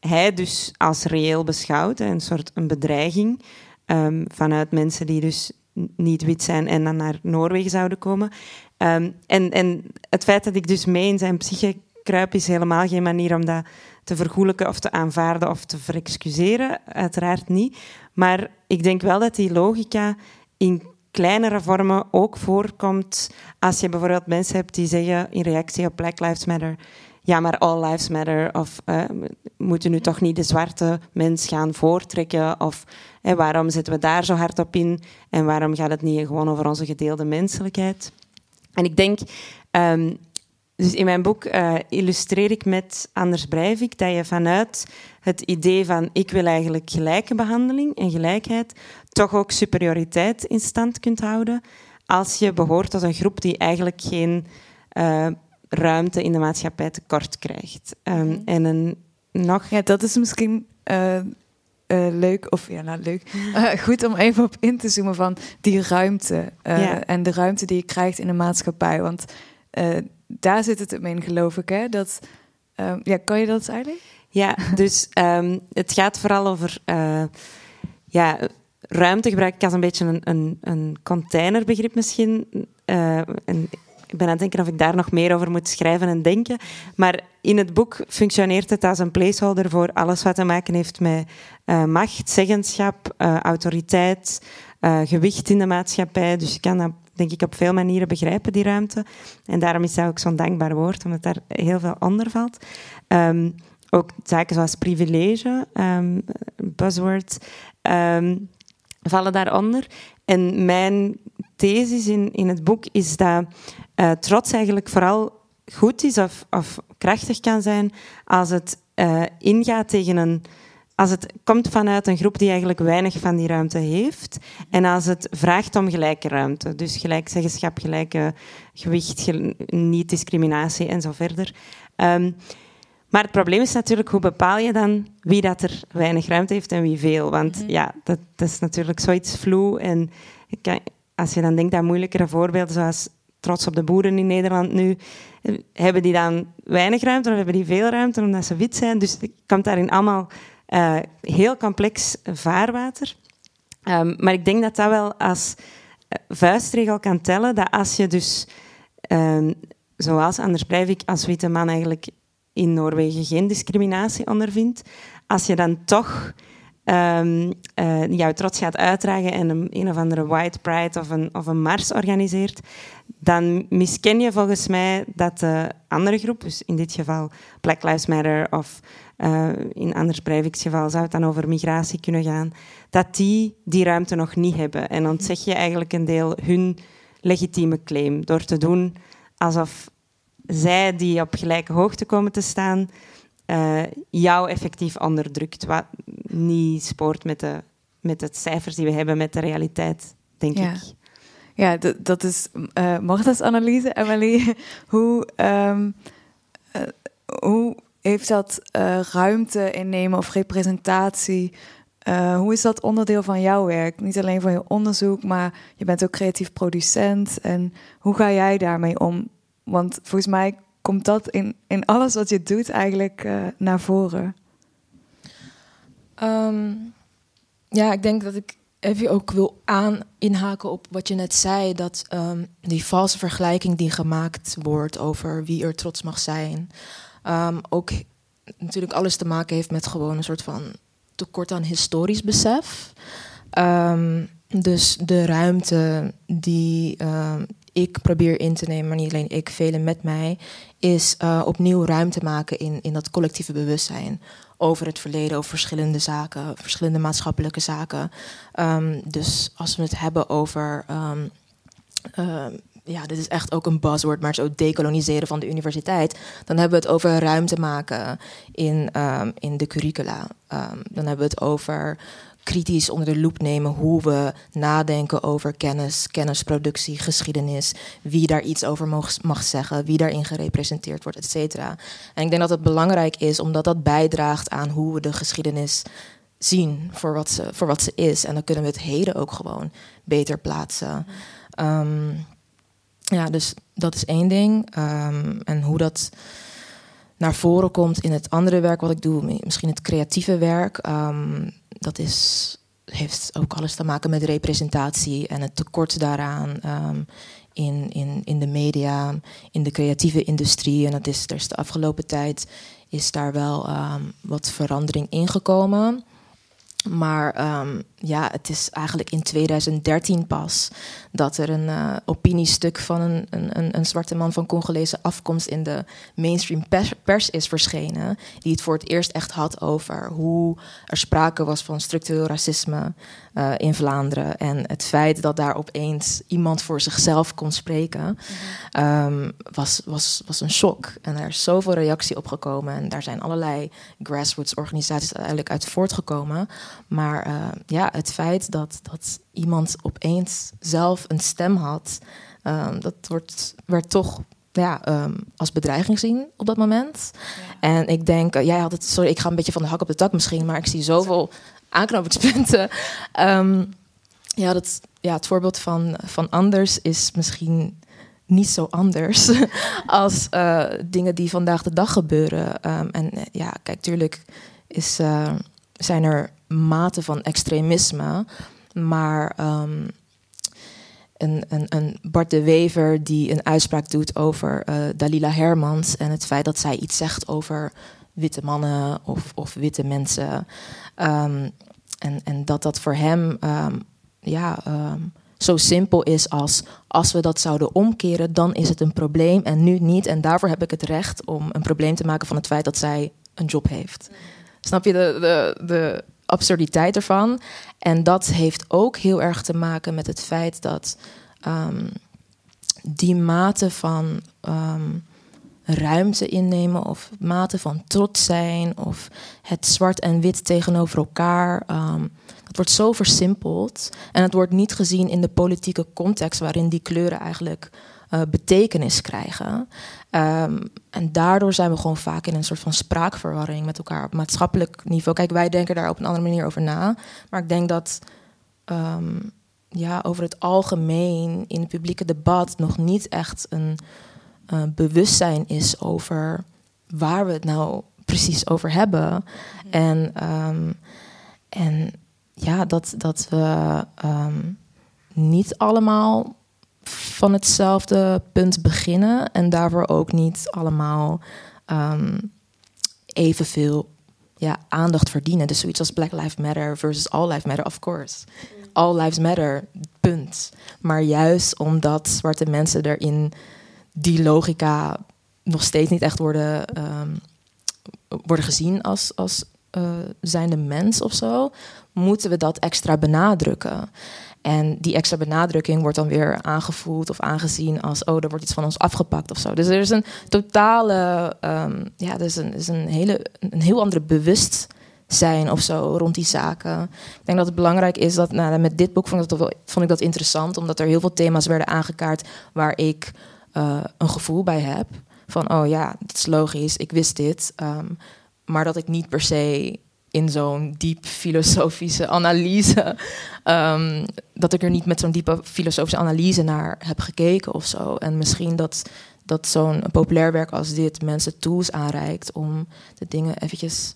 S1: hij dus als reëel beschouwt, een soort een bedreiging um, vanuit mensen die dus niet wit zijn en dan naar Noorwegen zouden komen. Um, en, en het feit dat ik dus mee in zijn psyche kruip is helemaal geen manier om dat te vergoelijken of te aanvaarden of te verexcuseren. Uiteraard niet. Maar ik denk wel dat die logica in kleinere vormen ook voorkomt als je bijvoorbeeld mensen hebt die zeggen in reactie op Black Lives Matter ja, maar all lives matter. Of uh, moeten nu toch niet de zwarte mens gaan voortrekken? Of waarom zetten we daar zo hard op in? En waarom gaat het niet gewoon over onze gedeelde menselijkheid? En ik denk, um, dus in mijn boek uh, illustreer ik met Anders Breivik dat je vanuit het idee van ik wil eigenlijk gelijke behandeling en gelijkheid toch ook superioriteit in stand kunt houden als je behoort tot een groep die eigenlijk geen uh, ruimte in de maatschappij tekort krijgt. Um, en een nog...
S6: Ja, dat is misschien uh, leuk, of ja, nou leuk, goed om even op in te zoomen van die ruimte. Ja. En de ruimte die je krijgt in de maatschappij. Want daar zit het in, geloof ik. Hè? Dat, uh, ja, kan je dat eigenlijk?
S1: Ja, dus um, het gaat vooral over ja, ruimte gebruik ik als een beetje een, een, een containerbegrip misschien. Uh, en ik ben aan het denken of ik daar nog meer over moet schrijven en denken. Maar in het boek functioneert het als een placeholder voor alles wat te maken heeft met uh, macht, zeggenschap, uh, autoriteit, gewicht in de maatschappij. Dus je kan dat denk ik op veel manieren begrijpen, die ruimte. En daarom is dat ook zo'n dankbaar woord, omdat daar heel veel onder valt. Um, ook zaken zoals privilege, um, buzzword, um, vallen daaronder. En mijn thesis in, in het boek is dat uh, trots eigenlijk vooral goed is of, of krachtig kan zijn als het uh, ingaat tegen een als het komt vanuit een groep die eigenlijk weinig van die ruimte heeft en als het vraagt om gelijke ruimte, dus gelijk zeggenschap, gelijke gewicht, niet-discriminatie en zo verder. Um, maar het probleem is natuurlijk, hoe bepaal je dan wie dat er weinig ruimte heeft en wie veel? Want mhm. ja, dat, dat, is natuurlijk zoiets vloe. En als je dan denkt aan moeilijkere voorbeelden, zoals trots op de boeren in Nederland nu, hebben die dan weinig ruimte of hebben die veel ruimte omdat ze wit zijn? Dus het komt daarin allemaal uh, heel complex vaarwater. Um, maar ik denk dat dat wel als eh, vuistregel kan tellen, dat als je dus, um, zoals Anders Breivik als witte man eigenlijk in Noorwegen geen discriminatie ondervindt, als je dan toch um, jouw trots gaat uitdragen en een, een of andere white pride of een, of een mars organiseert, dan misken je volgens mij dat de andere groep, dus in dit geval Black Lives Matter of uh, in Anders Breivik's geval zou het dan over migratie kunnen gaan, dat die die ruimte nog niet hebben. En ontzeg je eigenlijk een deel hun legitieme claim door te doen alsof zij die op gelijke hoogte komen te staan, uh, jou effectief onderdrukt. Wat niet spoort met de, met de cijfers die we hebben, met de realiteit, denk ik.
S6: Ja, dat is uh, Marta's analyse. Emily, hoe, um, uh, hoe heeft dat uh, ruimte innemen of representatie? hoe is dat onderdeel van jouw werk? Niet alleen van je onderzoek, maar je bent ook creatief producent. En hoe ga jij daarmee om? Want volgens mij komt dat in, in alles wat je doet eigenlijk naar voren.
S3: Um, ja, ik denk dat ik even ook wil aan inhaken op wat je net zei. Dat um, die valse vergelijking die gemaakt wordt over wie er trots mag zijn. Um, ook natuurlijk alles te maken heeft met gewoon een soort van tekort aan historisch besef. dus de ruimte die, ik probeer in te nemen, maar niet alleen ik, velen met mij, is uh, opnieuw ruimte maken in, in dat collectieve bewustzijn over het verleden, over verschillende zaken, verschillende maatschappelijke zaken. Um, dus als we het hebben over. Um, uh, ja, dit is echt ook een buzzword, maar zo decoloniseren van de universiteit. Dan hebben we het over ruimte maken in, in de curricula. dan hebben we het over kritisch onder de loep nemen hoe we nadenken over kennis, kennisproductie, geschiedenis, wie daar iets over mag, mag zeggen, wie daarin gerepresenteerd wordt, et cetera. En ik denk dat het belangrijk is omdat dat bijdraagt aan hoe we de geschiedenis zien voor wat ze, voor wat ze is. En dan kunnen we het heden ook gewoon beter plaatsen. Um, ja, dus dat is één ding. Um, en hoe dat naar voren komt in het andere werk wat ik doe, misschien het creatieve werk. Um, dat is, heeft ook alles te maken met representatie en het tekort daaraan um, in, in, in de media, in de creatieve industrie. En dat is, is de afgelopen tijd is daar wel um, wat verandering ingekomen. Maar ehm, ja, het is eigenlijk in 2013 pas dat er een uh, opiniestuk van een, een, een, zwarte man van Congolese afkomst in de mainstream pers, is verschenen. Die het voor het eerst echt had over hoe er sprake was van structureel racisme uh, in Vlaanderen. En het feit dat daar opeens iemand voor zichzelf kon spreken, um, was, was, was een shock. En er is zoveel reactie op gekomen. En daar zijn allerlei grassroots organisaties uiteindelijk uit voortgekomen. Maar uh, ja, het feit dat, dat iemand opeens zelf een stem had, um, dat wordt, werd toch ja, um, als bedreiging gezien op dat moment. Ja. En ik denk, uh, jij had het, sorry, ik ga een beetje van de hak op de tak misschien, maar ik zie zoveel aanknopingspunten. Um, ja, dat, ja, het voorbeeld van, van anders is misschien niet zo anders als uh, dingen die vandaag de dag gebeuren. en ja, kijk, tuurlijk is, uh, zijn er mate van extremisme. Maar um, een, een, een, Bart de Wever die een uitspraak doet over uh, Dalila Hermans en het feit dat zij iets zegt over witte mannen of, of witte mensen. Um, en, en dat dat voor hem um, ja, zo simpel is als als we dat zouden omkeren, dan is het een probleem en nu niet. En daarvoor heb ik het recht om een probleem te maken van het feit dat zij een job heeft. Snap je de, de, de absurditeit ervan. En dat heeft ook heel erg te maken met het feit dat um, die mate van um, ruimte innemen of mate van trots zijn of het zwart en wit tegenover elkaar. Um, wordt zo versimpeld en het wordt niet gezien in de politieke context waarin die kleuren eigenlijk uh, betekenis krijgen. En daardoor zijn we gewoon vaak in een soort van spraakverwarring met elkaar op maatschappelijk niveau. Kijk, wij denken daar op een andere manier over na. Maar ik denk dat um, ja, over het algemeen in het publieke debat nog niet echt een uh, bewustzijn is over waar we het nou precies over hebben. Mm -hmm. En, um, en ja, dat, dat we niet allemaal van hetzelfde punt beginnen en daarvoor ook niet allemaal um, evenveel ja, aandacht verdienen. Dus zoiets als Black Lives Matter versus All Lives Matter, of course. All Lives Matter, punt. Maar juist omdat zwarte mensen er in die logica nog steeds niet echt worden, um, worden gezien als, als uh, zijnde mens of zo, moeten we dat extra benadrukken. En die extra benadrukking wordt dan weer aangevoeld of aangezien als, oh, er wordt iets van ons afgepakt of zo. Dus er is een totale, um, ja, er is een, is een, hele, een heel andere bewustzijn of zo rond die zaken. Ik denk dat het belangrijk is dat, nou, met dit boek vond ik, dat vond ik dat interessant, omdat er heel veel thema's werden aangekaart waar ik uh, een gevoel bij heb. Van, oh ja, dat is logisch, ik wist dit. Um, maar dat ik niet per se in zo'n diep filosofische analyse. Um, dat ik er niet met zo'n diepe filosofische analyse naar heb gekeken of zo. En misschien dat, dat zo'n populair werk als dit mensen tools aanreikt om de dingen eventjes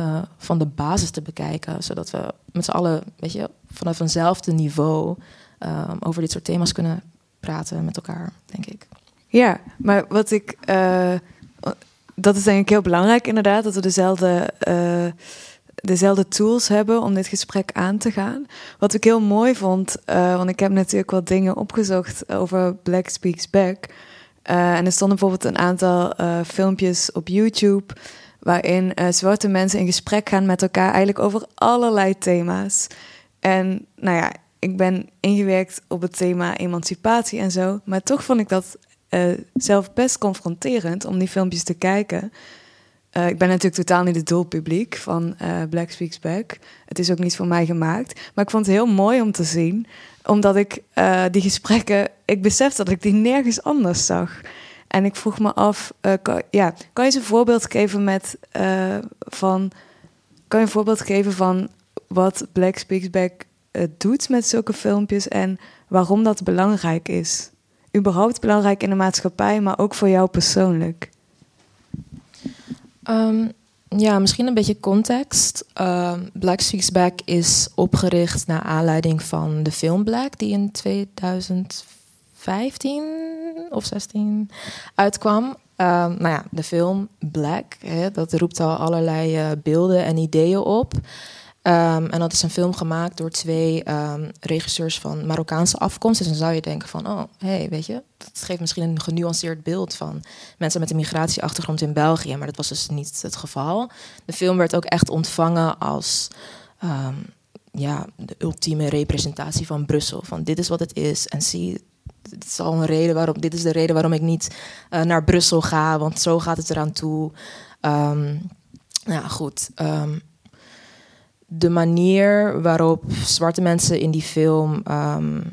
S3: uh, van de basis te bekijken. Zodat we met z'n allen, weet je, vanaf eenzelfde niveau um, over dit soort thema's kunnen praten met elkaar, denk ik.
S6: Ja, maar wat ik. Uh, dat is denk ik heel belangrijk, inderdaad, dat we dezelfde, uh, dezelfde tools hebben om dit gesprek aan te gaan. Wat ik heel mooi vond, uh, want ik heb natuurlijk wat dingen opgezocht over Black Speaks Back. Uh, en er stonden bijvoorbeeld een aantal filmpjes op YouTube waarin zwarte mensen in gesprek gaan met elkaar eigenlijk over allerlei thema's. En nou ja, ik ben ingewerkt op het thema emancipatie en zo, maar toch vond ik dat uh, zelf best confronterend om die filmpjes te kijken. Uh, ik ben natuurlijk totaal niet het doelpubliek van uh, Black Speaks Back. Het is ook niet voor mij gemaakt. Maar ik vond het heel mooi om te zien. Omdat ik die gesprekken... Ik besef dat ik die nergens anders zag. En ik vroeg me af... Kan, ja, kan je eens een voorbeeld geven met... van, kan je een voorbeeld geven van wat Black Speaks Back doet met zulke filmpjes... en waarom dat belangrijk is? Überhaupt belangrijk in de maatschappij, maar ook voor jou persoonlijk?
S3: Um, ja, misschien een beetje context. Um, Black Speaks Back is opgericht naar aanleiding van de film Black, die in 2015 of 16 uitkwam. Um, nou ja, de film Black, hè, dat roept al allerlei uh, beelden en ideeën op. Ehm, en dat is een film gemaakt door twee ehm, regisseurs van Marokkaanse afkomst. Dus dan zou je denken van, oh, hey, weet je, dat geeft misschien een genuanceerd beeld van mensen met een migratieachtergrond in België. Maar dat was dus niet het geval. De film werd ook echt ontvangen als ehm, ja, de ultieme representatie van Brussel. Van dit is wat het is en zie, dit is al een reden waarom, dit is de reden waarom ik niet eh, naar Brussel ga, want zo gaat het eraan toe. Nou goed. De manier waarop zwarte mensen in die film um,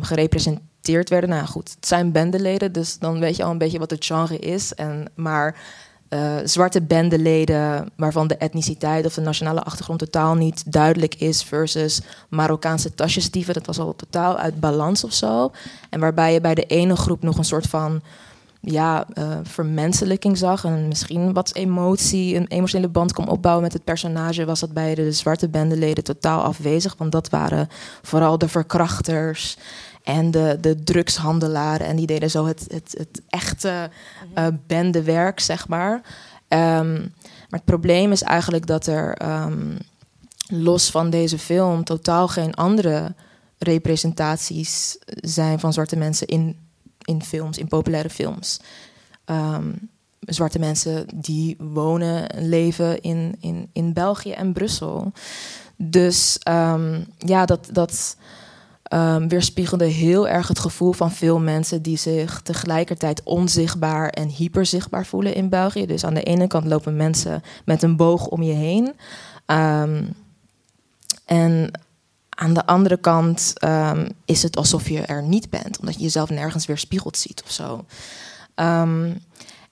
S3: gerepresenteerd werden. Nou goed, het zijn bendeleden, dus dan weet je al een beetje wat het genre is. En, maar uh, zwarte bendeleden waarvan de etniciteit of de nationale achtergrond totaal niet duidelijk is, versus Marokkaanse tasjesdieven, dat was al totaal uit balans of zo. En waarbij je bij de ene groep nog een soort van ja, uh, vermenselijking zag. En misschien wat emotie, een emotionele band kon opbouwen met het personage, was dat bij de zwarte bendeleden totaal afwezig. Want dat waren vooral de verkrachters en de, de drugshandelaren. En die deden zo het, het, het echte uh, bendewerk, zeg maar. Um, maar het probleem is eigenlijk dat er um, los van deze film totaal geen andere representaties zijn van zwarte mensen in in films, in populaire films. Um, zwarte mensen die wonen en leven in, in, in België en Brussel. Dus um, ja, dat, dat um, weerspiegelde heel erg het gevoel van veel mensen die zich tegelijkertijd onzichtbaar en hyperzichtbaar voelen in België. Dus aan de ene kant lopen mensen met een boog om je heen. En aan de andere kant um, is het alsof je er niet bent, omdat je jezelf nergens weer spiegeld ziet of zo. Um,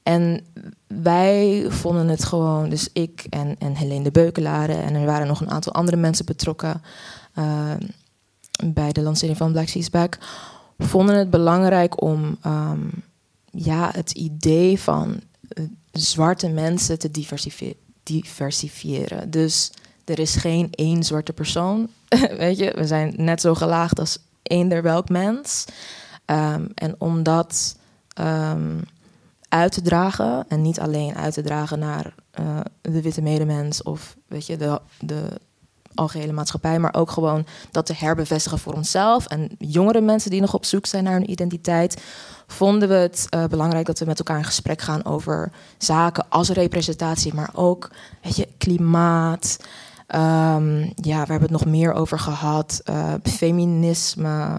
S3: en wij vonden het gewoon, dus ik en, en Helene de Beukelare, en er waren nog een aantal andere mensen betrokken uh, bij de lancering van Black Seas Back, vonden het belangrijk om ja, het idee van uh, zwarte mensen te diversifiëren. Dus er is geen één zwarte persoon. Weet je, we zijn net zo gelaagd als eender welk mens. Um, en om dat um, uit te dragen, en niet alleen uit te dragen naar uh, de witte medemens of weet je, de, de algehele maatschappij, maar ook gewoon dat te herbevestigen voor onszelf. En jongere mensen die nog op zoek zijn naar hun identiteit, vonden we het uh, belangrijk dat we met elkaar in gesprek gaan over zaken als representatie, maar ook weet je, klimaat. Um, ja, we hebben het nog meer over gehad. Uh, feminisme,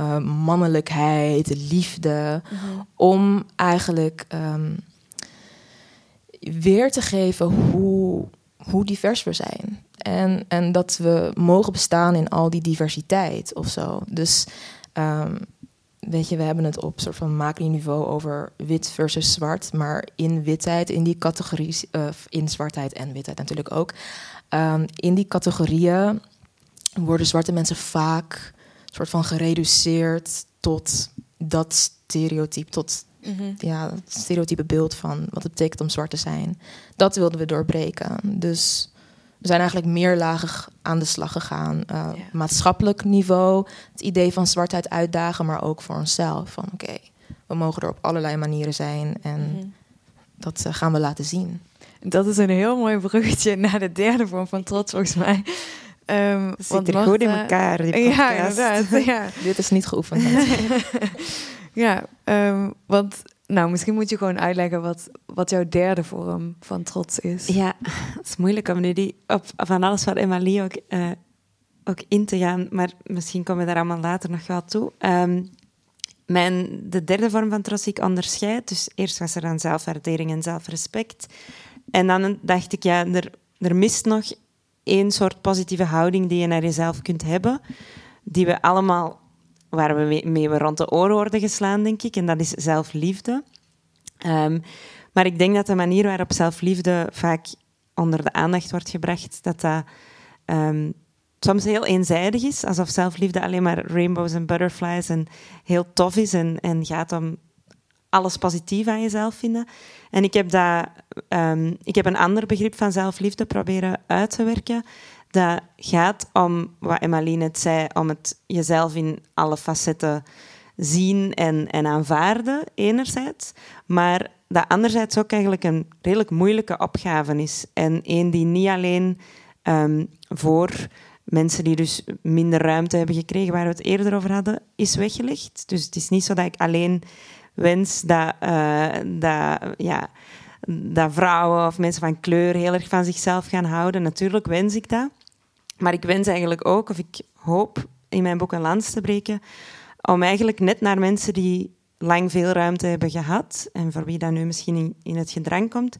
S3: uh, mannelijkheid, liefde. Mm -hmm. Om eigenlijk um, weer te geven hoe, hoe divers we zijn. En, en dat we mogen bestaan in al die diversiteit of zo. Dus um, weet je, we hebben het op soort van macro-niveau over wit versus zwart. Maar in witheid, in die categorie, uh, in zwartheid en witheid natuurlijk ook. Um, in die categorieën worden zwarte mensen vaak soort van gereduceerd tot dat stereotype, tot mm -hmm. ja, het stereotype beeld van wat het betekent om zwart te zijn. Dat wilden we doorbreken. Dus we zijn eigenlijk meerlagig aan de slag gegaan. Uh, ja. Maatschappelijk niveau, het idee van zwartheid uitdagen, maar ook voor onszelf. Van oké, okay, we mogen er op allerlei manieren zijn en mm -hmm. dat uh, gaan we laten zien.
S6: Dat is een heel mooi bruggetje naar de derde vorm van trots, volgens mij.
S1: Um, zit er goed in elkaar, die podcast.
S6: Ja, inderdaad. Ja.
S3: Dit is niet geoefend.
S6: ja, um, want nou, misschien moet je gewoon uitleggen wat, wat jouw derde vorm van trots is.
S1: Ja, het is moeilijk om nu die op van alles wat Emily ook, uh, ook in te gaan, maar misschien komen we daar allemaal later nog wel toe. Um, mijn, de derde vorm van trots die ik onderscheid, dus eerst was er dan zelfwaardering en zelfrespect. En dan dacht ik, ja, er, er mist nog één soort positieve houding die je naar jezelf kunt hebben, die we allemaal, waar we mee, rond de oren worden geslaan, denk ik, en dat is zelfliefde. Um, maar ik denk dat de manier waarop zelfliefde vaak onder de aandacht wordt gebracht, dat dat um, soms heel eenzijdig is, alsof zelfliefde alleen maar rainbows en butterflies en heel tof is en, en gaat om alles positief aan jezelf vinden. En ik heb, dat, um, ik heb een ander begrip van zelfliefde proberen uit te werken. Dat gaat om, wat Emmaline net zei, om het jezelf in alle facetten zien en, en aanvaarden, enerzijds. Maar dat anderzijds ook eigenlijk een redelijk moeilijke opgave is. En één die niet alleen ehm, voor mensen die dus minder ruimte hebben gekregen, waar we het eerder over hadden, is weggelegd. Dus het is niet zo dat ik alleen wens dat, uh, dat, ja, dat vrouwen of mensen van kleur heel erg van zichzelf gaan houden. Natuurlijk wens ik dat. Maar ik wens eigenlijk ook, of ik hoop in mijn boek een lans te breken, om eigenlijk net naar mensen die lang veel ruimte hebben gehad en voor wie dat nu misschien in, het gedrang komt,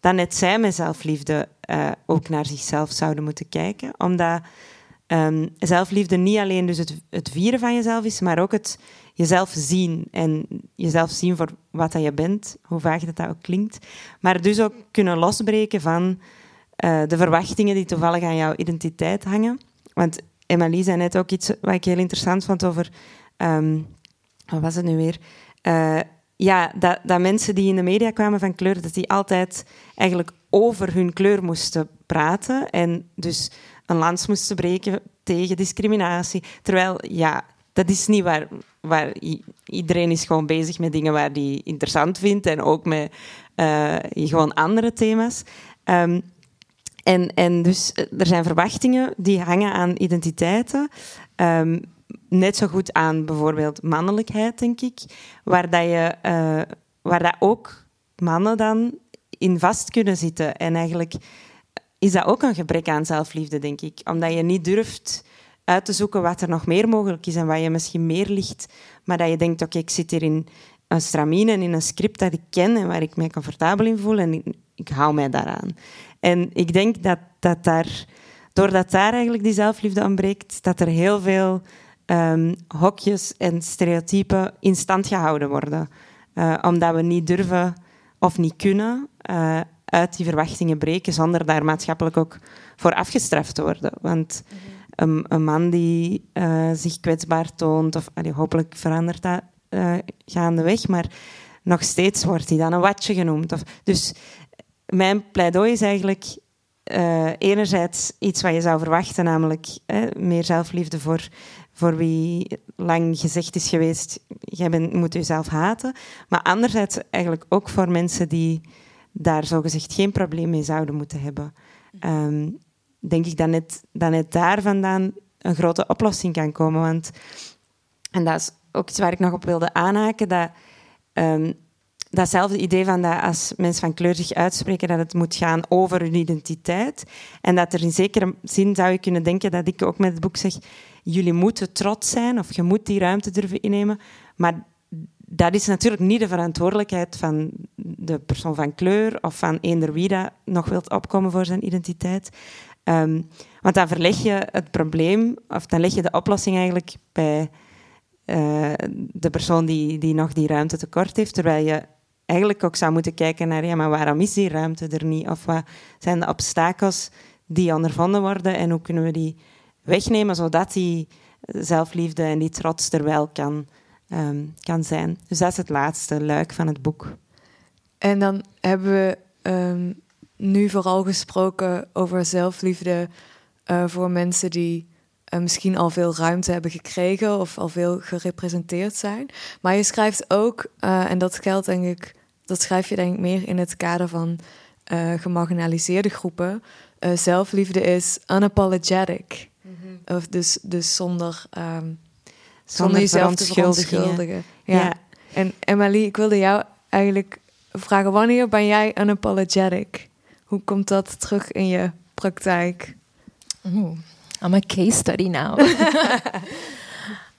S1: dat net zij met zelfliefde uh, ook naar zichzelf zouden moeten kijken. Omdat um, zelfliefde niet alleen dus het, het vieren van jezelf is, maar ook het jezelf zien en jezelf zien voor wat dat je bent, hoe vaag dat, dat ook klinkt. Maar dus ook kunnen losbreken van uh, de verwachtingen die toevallig aan jouw identiteit hangen. Want Emily zei net ook iets wat ik heel interessant vond over... Um, wat was het nu weer? Uh, ja, dat, dat mensen die in de media kwamen van kleur, dat die altijd eigenlijk over hun kleur moesten praten en dus een lans moesten breken tegen discriminatie. Terwijl, ja, dat is niet waar, waar iedereen is gewoon bezig met dingen waar die interessant vindt en ook met uh, gewoon andere thema's. Um, en, en dus eh, er zijn verwachtingen die hangen aan identiteiten. Um, net zo goed aan bijvoorbeeld mannelijkheid, denk ik. Waar, dat je, uh, waar dat ook mannen dan in vast kunnen zitten. En eigenlijk is dat ook een gebrek aan zelfliefde, denk ik. Omdat je niet durft uit te zoeken wat er nog meer mogelijk is en waar je misschien meer ligt. Maar dat je denkt, oké, ik zit hier in een stramine en in een script dat ik ken en waar ik mij comfortabel in voel en ik, hou mij daaraan. En ik denk dat, dat daar, doordat daar eigenlijk die zelfliefde ontbreekt, dat er heel veel um, hokjes en stereotypen in stand gehouden worden. Uh, omdat we niet durven of niet kunnen uh, uit die verwachtingen breken zonder daar maatschappelijk ook voor afgestraft te worden. Want een, een man die uh, zich kwetsbaar toont, of allee, hopelijk verandert dat gaandeweg, maar nog steeds wordt hij dan een watje genoemd. Of, dus mijn pleidooi is eigenlijk uh, enerzijds iets wat je zou verwachten, namelijk meer zelfliefde voor, voor wie lang gezegd is geweest, jij bent, moet jezelf haten. Maar anderzijds eigenlijk ook voor mensen die daar zogezegd geen probleem mee zouden moeten hebben. Um, denk ik dat net, dat net daar vandaan een grote oplossing kan komen. Want, en dat is ook iets waar ik nog op wilde aanhaken, dat um, datzelfde idee van dat als mensen van kleur zich uitspreken, dat het moet gaan over hun identiteit. En dat er in zekere zin zou je kunnen denken dat ik ook met het boek zeg, jullie moeten trots zijn of je moet die ruimte durven innemen. Maar dat is natuurlijk niet de verantwoordelijkheid van de persoon van kleur of van eender wie dat nog wilt opkomen voor zijn identiteit. Um, want dan verleg je het probleem, of dan leg je de oplossing eigenlijk bij uh, de persoon die, die nog die ruimte tekort heeft, terwijl je eigenlijk ook zou moeten kijken naar, ja, maar waarom is die ruimte er niet? Of wat zijn de obstakels die ondervonden worden en hoe kunnen we die wegnemen zodat die zelfliefde en die trots er wel kan, um, kan zijn. Dus dat is het laatste luik van het boek.
S6: En dan hebben we um, nu vooral gesproken over zelfliefde uh, voor mensen die uh, misschien al veel ruimte hebben gekregen of al veel gerepresenteerd zijn. Maar je schrijft ook, uh, en dat geldt denk ik, dat schrijf je denk ik meer in het kader van gemarginaliseerde groepen. zelfliefde is unapologetic. Mm-hmm. Of dus, dus zonder, um, zonder, zonder jezelf te verontschuldigen. Ja. ja. En Emily, ik wilde jou eigenlijk vragen: wanneer ben jij unapologetic? Hoe komt dat terug in je praktijk?
S3: Oeh, I'm a case study now.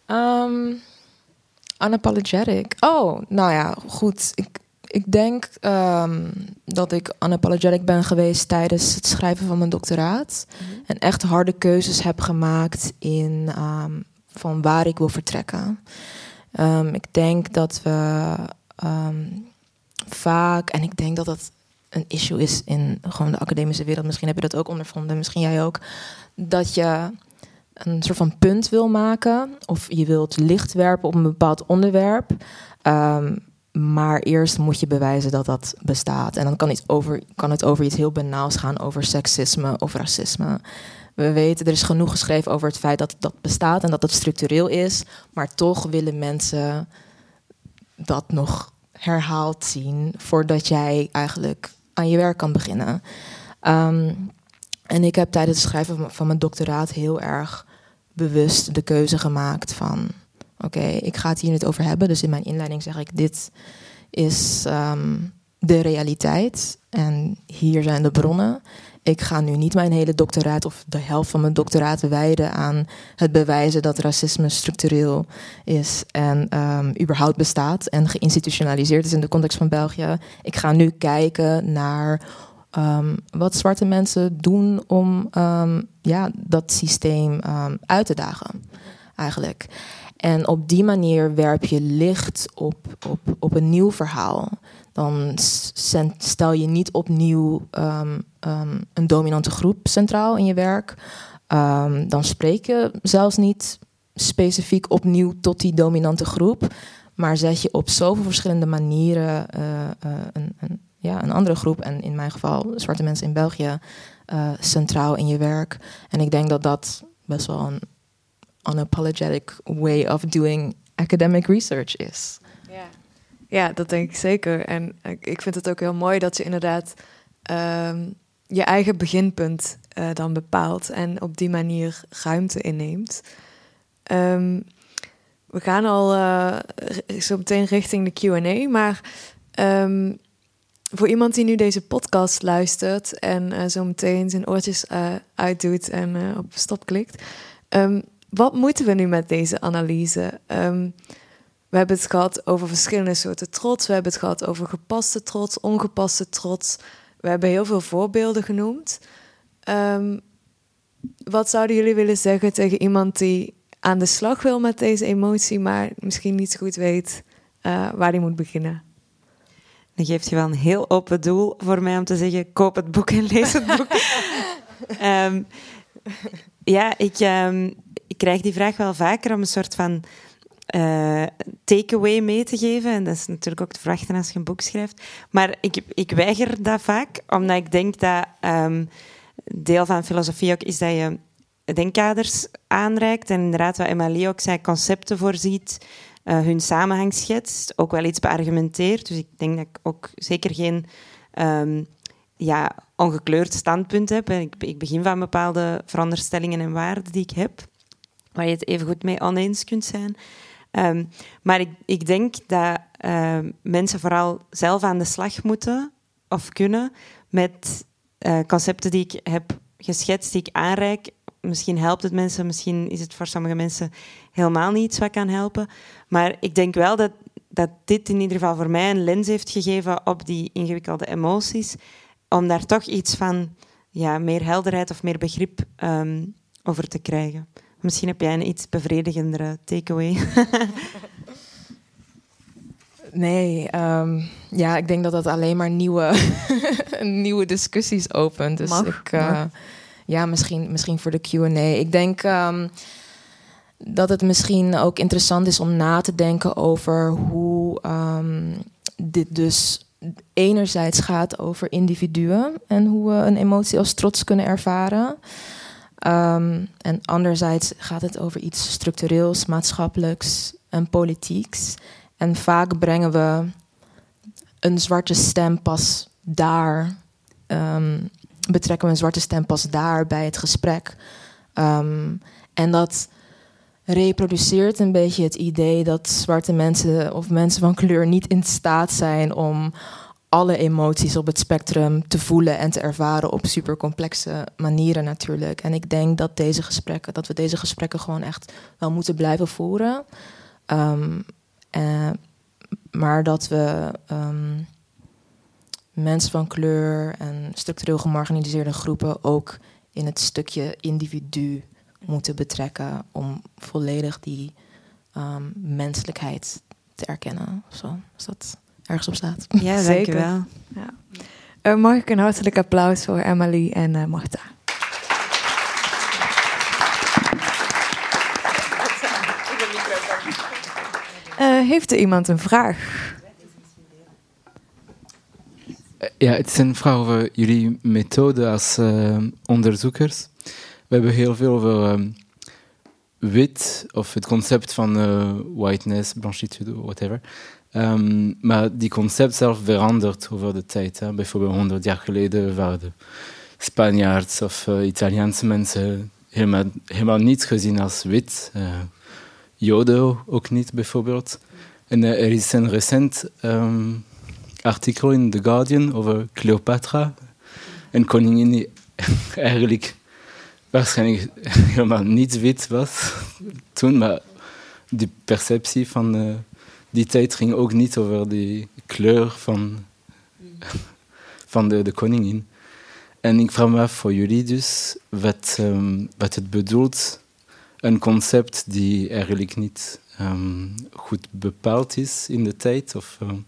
S3: um, unapologetic. Oh, nou ja, goed. Ik, ik denk um, dat ik unapologetic ben geweest tijdens het schrijven van mijn doctoraat. Mm -hmm. En echt harde keuzes heb gemaakt in um, van waar ik wil vertrekken. Um, ik denk dat we vaak, en ik denk dat dat een issue is in gewoon de academische wereld. Misschien heb je dat ook ondervonden, misschien jij ook. Dat je een soort van punt wil maken of je wilt licht werpen op een bepaald onderwerp. Um, maar eerst moet je bewijzen dat dat bestaat. En dan kan het over, kan het over iets heel banaals gaan, over seksisme of racisme. We weten, er is genoeg geschreven over het feit dat dat bestaat en dat het structureel is. Maar toch willen mensen dat nog herhaald zien voordat jij eigenlijk aan je werk kan beginnen. Um, En ik heb tijdens het schrijven van- van mijn doctoraat heel erg bewust de keuze gemaakt van... oké, ik ga het hier niet over hebben. Dus in mijn inleiding zeg ik, dit is ehm, de realiteit. En hier zijn de bronnen. Ik ga nu niet mijn hele doctoraat of de helft van mijn doctoraat wijden aan het bewijzen dat racisme structureel is en ehm, überhaupt bestaat en geïnstitutionaliseerd is in de context van België. Ik ga nu kijken naar ehm, wat zwarte mensen doen om ehm, ja, dat systeem uit te dagen, eigenlijk. En op die manier werp je licht op, op, op een nieuw verhaal. Dan stel je niet opnieuw ehm, ehm, een dominante groep centraal in je werk. Ehm, dan spreek je zelfs niet specifiek opnieuw tot die dominante groep. Maar zet je op zoveel verschillende manieren eh, eh, een, een, ja, een andere groep, en in mijn geval zwarte mensen in België, eh, centraal in je werk. En ik denk dat dat best wel een unapologetic way of doing academic research is.
S6: Ja. ja, dat denk ik zeker. En ik vind het ook heel mooi dat je inderdaad ehm, je eigen beginpunt eh, dan bepaalt en op die manier ruimte inneemt. Ehm, we gaan al eh, zo meteen richting de QA, maar ehm, voor iemand die nu deze podcast luistert en eh, zo meteen zijn oortjes uitdoet en op stop klikt, wat moeten we nu met deze analyse? Ehm, we hebben het gehad over verschillende soorten trots. We hebben het gehad over gepaste trots, ongepaste trots. We hebben heel veel voorbeelden genoemd. Ehm, wat zouden jullie willen zeggen tegen iemand die aan de slag wil met deze emotie, maar misschien niet zo goed weet eh, waar hij moet beginnen?
S1: Dan geeft je wel een heel open doel voor mij om te zeggen: koop het boek en lees het boek. Ehm, ja, ik, ik krijg die vraag wel vaker om een soort van eh, takeaway mee te geven. En dat is natuurlijk ook te verwachten als je een boek schrijft. Maar ik, ik weiger dat vaak, omdat ik denk dat ehm, deel van filosofie ook is dat je denkkaders aanreikt. En inderdaad, wat Emily ook zei, concepten voorziet, eh, hun samenhang schetst, ook wel iets beargumenteert. Dus ik denk dat ik ook zeker geen ehm, ja, ongekleurd standpunt heb. Ik, ik begin van bepaalde veronderstellingen en waarden die ik heb, waar je het even goed mee oneens kunt zijn. Ehm, maar ik, ik denk dat ehm, mensen vooral zelf aan de slag moeten of kunnen met eh, concepten die ik heb geschetst, die ik aanreik. Misschien helpt het mensen, misschien is het voor sommige mensen helemaal niet iets wat kan helpen. Maar ik denk wel dat, dat dit in ieder geval voor mij een lens heeft gegeven op die ingewikkelde emoties, om daar toch iets van ja, meer helderheid of meer begrip ehm, over te krijgen. Misschien heb jij een iets bevredigendere takeaway.
S3: Nee, ehm, ja, ik denk dat dat alleen maar nieuwe, nieuwe discussies opent. Dus
S6: Mag,
S3: ik, eh, ja, misschien, misschien voor de QA. Ik denk ehm, dat het misschien ook interessant is om na te denken over hoe ehm, dit dus enerzijds gaat over individuen en hoe we een emotie als trots kunnen ervaren. Ehm, en anderzijds gaat het over iets structureels, maatschappelijks en politieks. En vaak brengen we een zwarte stem pas daar, ehm, betrekken we een zwarte stem pas daar bij het gesprek. Ehm, en dat reproduceert een beetje het idee dat zwarte mensen of mensen van kleur niet in staat zijn om alle emoties op het spectrum te voelen en te ervaren op supercomplexe manieren natuurlijk. En ik denk dat deze gesprekken, dat we deze gesprekken gewoon echt wel moeten blijven voeren. Ehm, eh, maar dat we ehm, mensen van kleur en structureel gemarginaliseerde groepen ook in het stukje individu moeten betrekken om volledig die ehm, menselijkheid te erkennen. Zo, als dat ergens op staat.
S1: Ja,
S6: Zeker.
S1: dankjewel.
S6: Eh, mag ik een hartelijk applaus voor Emily en eh Marta? Eh, heeft er iemand een vraag?
S2: Ja, het is een vraag over jullie methode als eh, onderzoekers. We hebben heel veel over ehm, wit, of het concept van eh, whiteness, blanchitude, whatever. Ehm, maar die concept zelf verandert over de tijd. Hè. Bijvoorbeeld 100 jaar geleden waren de Spanjaards of uh, Italiaanse mensen helemaal, helemaal niet gezien als wit. Uh, Joden ook niet, bijvoorbeeld. En uh, er is een recent um, artikel in The Guardian over Cleopatra. Een koningin die eigenlijk waarschijnlijk helemaal niet wit was toen, maar die perceptie van die tijd ging ook niet over die kleur van, van de, de koningin. En ik vraag me af voor jullie dus wat, um, wat het bedoelt, een concept die eigenlijk niet um, goed bepaald is in de tijd. Of, um,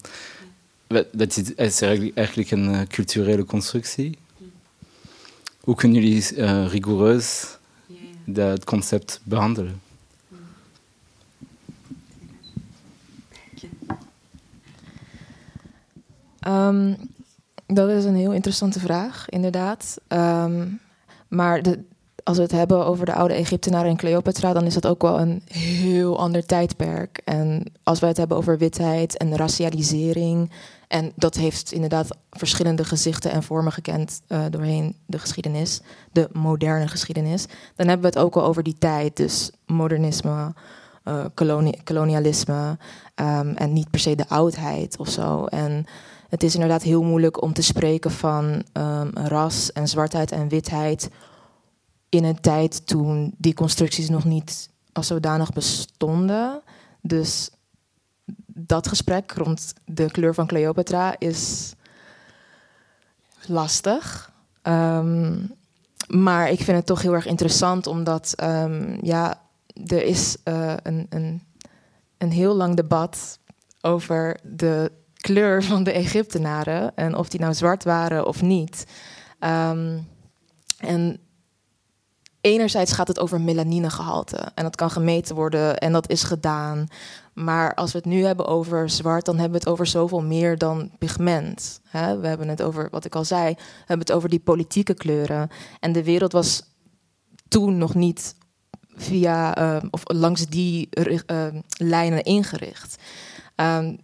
S2: dat is, is eigenlijk, eigenlijk een uh, culturele constructie. Hoe kunnen jullie uh, rigoureus dat concept behandelen?
S3: Um, dat is een heel interessante vraag, inderdaad. Um, maar de, als we het hebben over de oude Egyptenaren en Cleopatra, dan is dat ook wel een heel ander tijdperk. En als we het hebben over witheid en racialisering, en dat heeft inderdaad verschillende gezichten en vormen gekend uh, doorheen de geschiedenis, de moderne geschiedenis, dan hebben we het ook al over die tijd. Dus modernisme, koloni kolonialisme um, en niet per se de oudheid of zo. En het is inderdaad heel moeilijk om te spreken van um, ras en zwartheid en witheid in een tijd toen die constructies nog niet als zodanig bestonden. Dus dat gesprek rond de kleur van Cleopatra is lastig. Um, maar ik vind het toch heel erg interessant, omdat um, ja, er is uh, een, een, een heel lang debat over de kleur van de Egyptenaren en of die nou zwart waren of niet. Um, en enerzijds gaat het over melaninegehalte en dat kan gemeten worden en dat is gedaan. Maar als we het nu hebben over zwart, dan hebben we het over zoveel meer dan pigment. We hebben het over, wat ik al zei, we hebben het over die politieke kleuren. En de wereld was toen nog niet via uh, of langs die uh, lijnen ingericht. Um,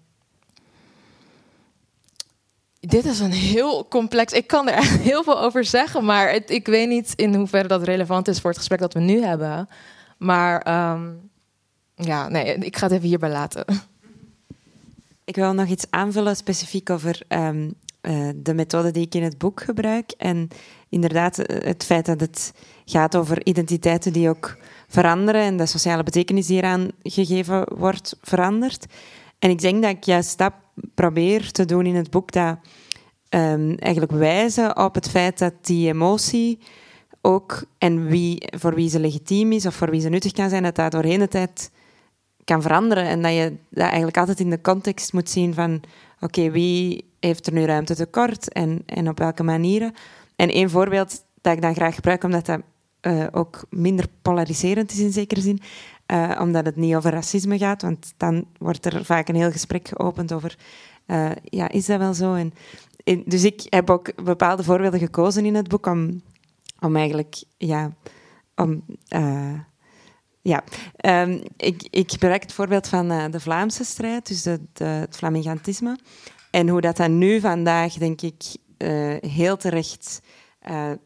S3: dit is een heel complex. Ik kan er heel veel over zeggen, maar het, ik weet niet in hoeverre dat relevant is voor het gesprek dat we nu hebben. Maar um, ja, nee, ik ga het even hierbij laten.
S1: Ik wil nog iets aanvullen specifiek over um, uh, de methode die ik in het boek gebruik. En inderdaad, eh, het feit dat het gaat over identiteiten die ook veranderen en de sociale betekenis die eraan gegeven wordt verandert. En ik denk dat ik juist dat probeer te doen in het boek, dat um, eigenlijk wijzen op het feit dat die emotie ook, en wie, voor wie ze legitiem is of voor wie ze nuttig kan zijn, dat dat doorheen de tijd kan veranderen. En dat je dat eigenlijk altijd in de context moet zien van, oké, wie heeft er nu ruimte tekort en, en op welke manieren. En één voorbeeld dat ik dan graag gebruik, omdat dat uh, ook minder polariserend is in zekere zin, uh, omdat het niet over racisme gaat, want dan wordt er vaak een heel gesprek geopend over, uh, ja, is dat wel zo? En, dus ik heb ook bepaalde voorbeelden gekozen in het boek om, om eigenlijk, ja, om... Uh, ja, um, ik, ik gebruik het voorbeeld van de Vlaamse strijd, dus het Flamingantisme. En hoe dat dan nu vandaag, denk ik, heel terecht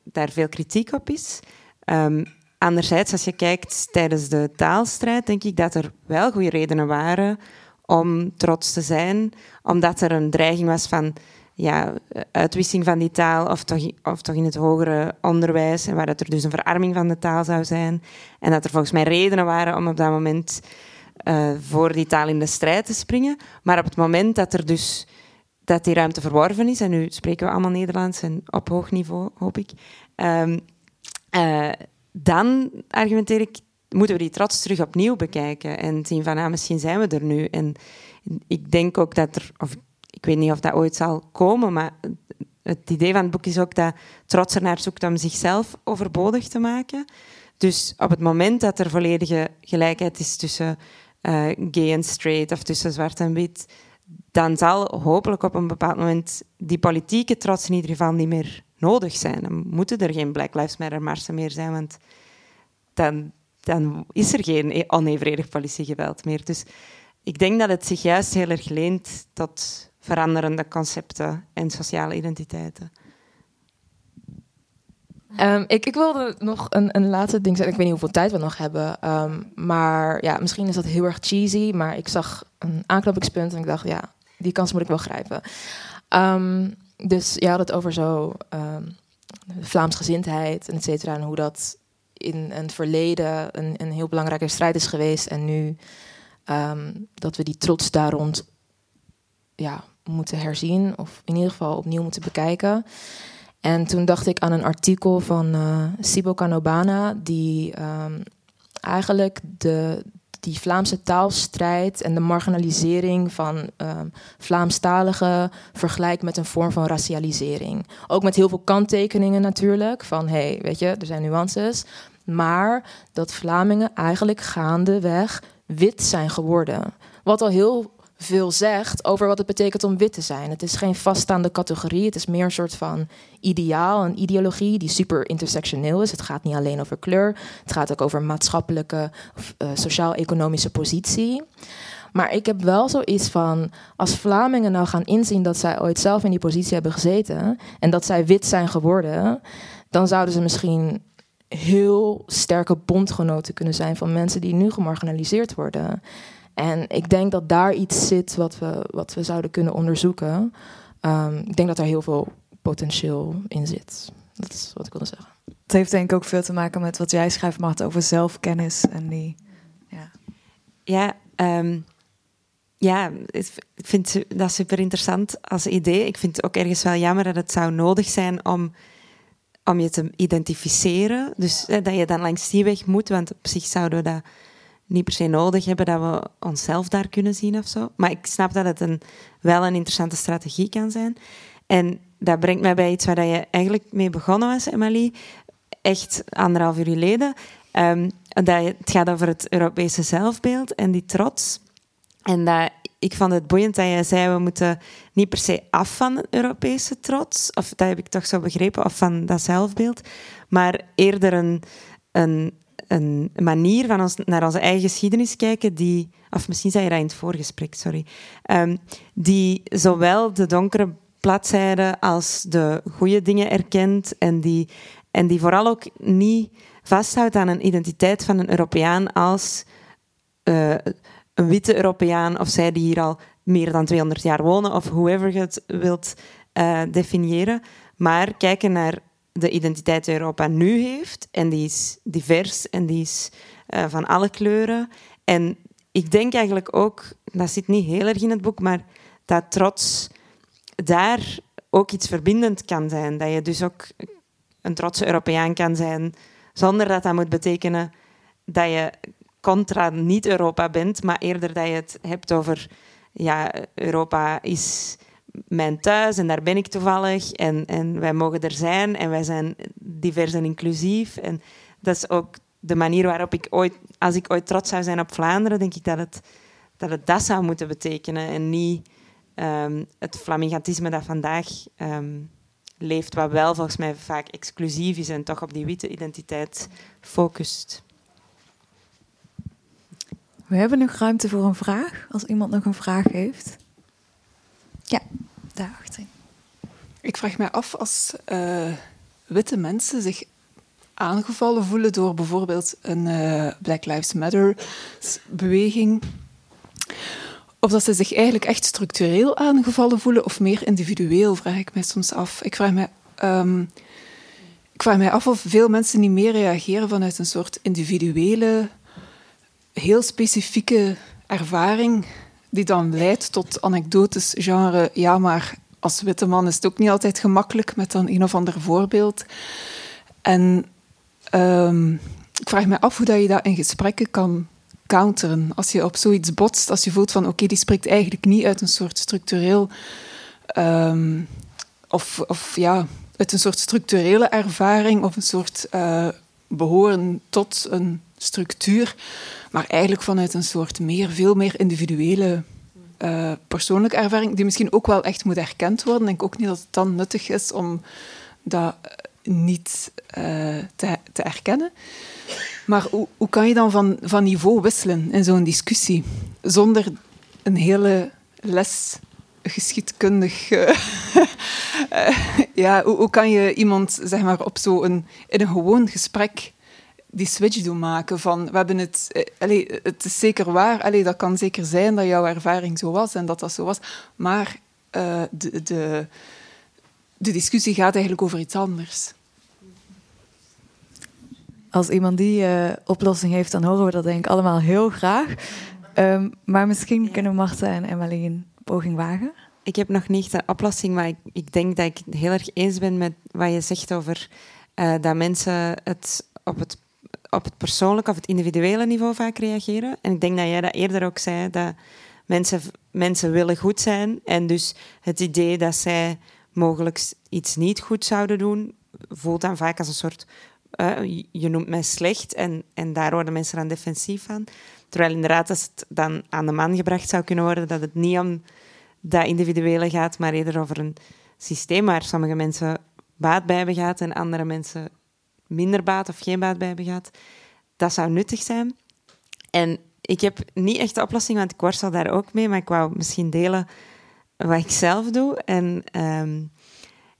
S1: daar veel kritiek op is. Um, Anderzijds, als je kijkt tijdens de taalstrijd, denk ik dat er wel goede redenen waren om trots te zijn, omdat er een dreiging was van ja, uitwissing van die taal, of toch, of toch in het hogere onderwijs, en waar dat er dus een verarming van de taal zou zijn. En dat er volgens mij redenen waren om op dat moment uh, voor die taal in de strijd te springen. Maar op het moment dat er dus dat die ruimte verworven is, en nu spreken we allemaal Nederlands en op hoog niveau, hoop ik. Um, uh, dan argumenteer ik, moeten we die trots terug opnieuw bekijken en zien van, ah, misschien zijn we er nu. En ik denk ook dat er, of ik weet niet of dat ooit zal komen, maar het idee van het boek is ook dat trots er naar zoekt om zichzelf overbodig te maken. Dus op het moment dat er volledige gelijkheid is tussen uh, gay en straight of tussen zwart en wit, dan zal hopelijk op een bepaald moment die politieke trots in ieder geval niet meer nodig zijn. Dan moeten er geen Black Lives Matter marsen meer zijn, want dan, dan is er geen e- onevenredig politiegeweld meer. Dus ik denk dat het zich juist heel erg leent tot veranderende concepten en sociale identiteiten.
S3: Ehm, ik, ik wilde nog een, een laatste ding zeggen. Ik weet niet hoeveel tijd we nog hebben. Ehm, maar ja, misschien is dat heel erg cheesy. Maar ik zag een aanknopingspunt en ik dacht, ja, die kans moet ik wel grijpen. Ehm, dus je had het over zo um, Vlaamsgezindheid en et cetera. En hoe dat in het verleden een, een heel belangrijke strijd is geweest. En nu dat we die trots daar rond ja, moeten herzien. Of in ieder geval opnieuw moeten bekijken. En toen dacht ik aan een artikel van uh, Sibo Canobana, die um, eigenlijk de, die Vlaamse taalstrijd en de marginalisering van um, Vlaamstaligen vergelijkt met een vorm van racialisering. Ook met heel veel kanttekeningen natuurlijk, van hé, hey, weet je, er zijn nuances. Maar dat Vlamingen eigenlijk gaandeweg wit zijn geworden. Wat al heel veel zegt over wat het betekent om wit te zijn. Het is geen vaststaande categorie. Het is meer een soort van ideaal, een ideologie die super intersectioneel is. Het gaat niet alleen over kleur. Het gaat ook over maatschappelijke, uh, sociaal-economische positie. Maar ik heb wel zoiets van, als Vlamingen nou gaan inzien dat zij ooit zelf in die positie hebben gezeten en dat zij wit zijn geworden, dan zouden ze misschien heel sterke bondgenoten kunnen zijn van mensen die nu gemarginaliseerd worden. En ik denk dat daar iets zit wat we, wat we zouden kunnen onderzoeken. Um, ik denk dat er heel veel potentieel in zit. Dat is wat ik wilde zeggen.
S6: Het heeft denk ik ook veel te maken met wat jij schrijft, Mart, over zelfkennis en die.
S1: Ja, ja, um, ja ik vind dat super interessant als idee. Ik vind het ook ergens wel jammer dat het zou nodig zijn om, om je te identificeren. Dus dat je dan langs die weg moet, want op zich zouden we dat niet per se nodig hebben dat we onszelf daar kunnen zien of zo. Maar ik snap dat het een, wel een interessante strategie kan zijn. En dat brengt mij bij iets waar je eigenlijk mee begonnen was, Emily. Echt anderhalf uur geleden. Um, dat het gaat over het Europese zelfbeeld en die trots. En dat, ik vond het boeiend dat je zei, we moeten niet per se af van het Europese trots. Of dat heb ik toch zo begrepen, of van dat zelfbeeld. Maar eerder een, een een manier van ons naar onze eigen geschiedenis kijken die, of misschien zei je dat in het voorgesprek, sorry, um, die zowel de donkere bladzijden als de goede dingen erkent en die, en die vooral ook niet vasthoudt aan een identiteit van een Europeaan als uh, een witte Europeaan of zij die hier al meer dan 200 jaar wonen of whoever je het wilt uh, definiëren, maar kijken naar de identiteit die Europa nu heeft. En die is divers en die is uh, van alle kleuren. En ik denk eigenlijk ook, dat zit niet heel erg in het boek, maar dat trots daar ook iets verbindend kan zijn. Dat je dus ook een trotse Europeaan kan zijn, zonder dat dat moet betekenen dat je contra niet-Europa bent, maar eerder dat je het hebt over ja, Europa is mijn thuis en daar ben ik toevallig en, en wij mogen er zijn en wij zijn divers en inclusief. En dat is ook de manier waarop ik ooit, als ik ooit trots zou zijn op Vlaanderen, denk ik dat het dat, het dat zou moeten betekenen en niet um, het flamingantisme dat vandaag um, leeft, wat wel volgens mij vaak exclusief is en toch op die witte identiteit focust.
S6: We hebben nog ruimte voor een vraag, als iemand nog een vraag heeft. Ja, daarachter.
S4: Ik vraag mij af als uh, witte mensen zich aangevallen voelen door bijvoorbeeld een uh, Black Lives Matter beweging. Of dat ze zich eigenlijk echt structureel aangevallen voelen of meer individueel, vraag ik mij soms af. Ik vraag mij, um, ik vraag mij af of veel mensen niet meer reageren vanuit een soort individuele, heel specifieke ervaring die dan leidt tot anekdotes genre ja, maar als witte man is het ook niet altijd gemakkelijk met dan een of ander voorbeeld. En um, ik vraag me af hoe dat je dat in gesprekken kan counteren. Als je op zoiets botst, als je voelt van oké, die spreekt eigenlijk niet uit een soort structureel... Um, of, of ja, uit een soort structurele ervaring of een soort uh, behoren tot een structuur, maar eigenlijk vanuit een soort meer, veel meer individuele uh, persoonlijke ervaring, die misschien ook wel echt moet erkend worden. Ik denk ook niet dat het dan nuttig is om dat niet uh, te, te, erkennen. Maar hoe, hoe, kan je dan van, van niveau wisselen in zo'n discussie, zonder een hele les geschiedkundig. eh, eh, ja, hoe, hoe kan je iemand zeg maar, op zo een, in een gewoon gesprek die switch doen maken van we hebben het, eh, allee, het is zeker waar, allee, dat kan zeker zijn dat jouw ervaring zo was en dat dat zo was, maar eh, de, de, de discussie gaat eigenlijk over iets anders.
S6: Als iemand die eh, oplossing heeft, dan horen we dat denk ik allemaal heel graag. Ehm, maar misschien kunnen Marta en Emily een poging wagen.
S1: Ik heb nog niet een oplossing, maar ik, ik denk dat ik het heel erg eens ben met wat je zegt over eh, dat mensen het op, het op het persoonlijke of het individuele niveau vaak reageren. En ik denk dat jij dat eerder ook zei, dat mensen, mensen willen goed zijn. En dus het idee dat zij mogelijk iets niet goed zouden doen, voelt dan vaak als een soort... eh, je noemt mij slecht en, en daar worden mensen dan defensief van. Terwijl inderdaad, als het dan aan de man gebracht zou kunnen worden, dat het niet om dat individuele gaat, maar eerder over een systeem waar sommige mensen baat bij hebben en andere mensen minder baat of geen baat bij hebben gehad. Dat zou nuttig zijn. En ik heb niet echt de oplossing, want ik worstel daar ook mee, maar ik wou misschien delen wat ik zelf doe. En ehm,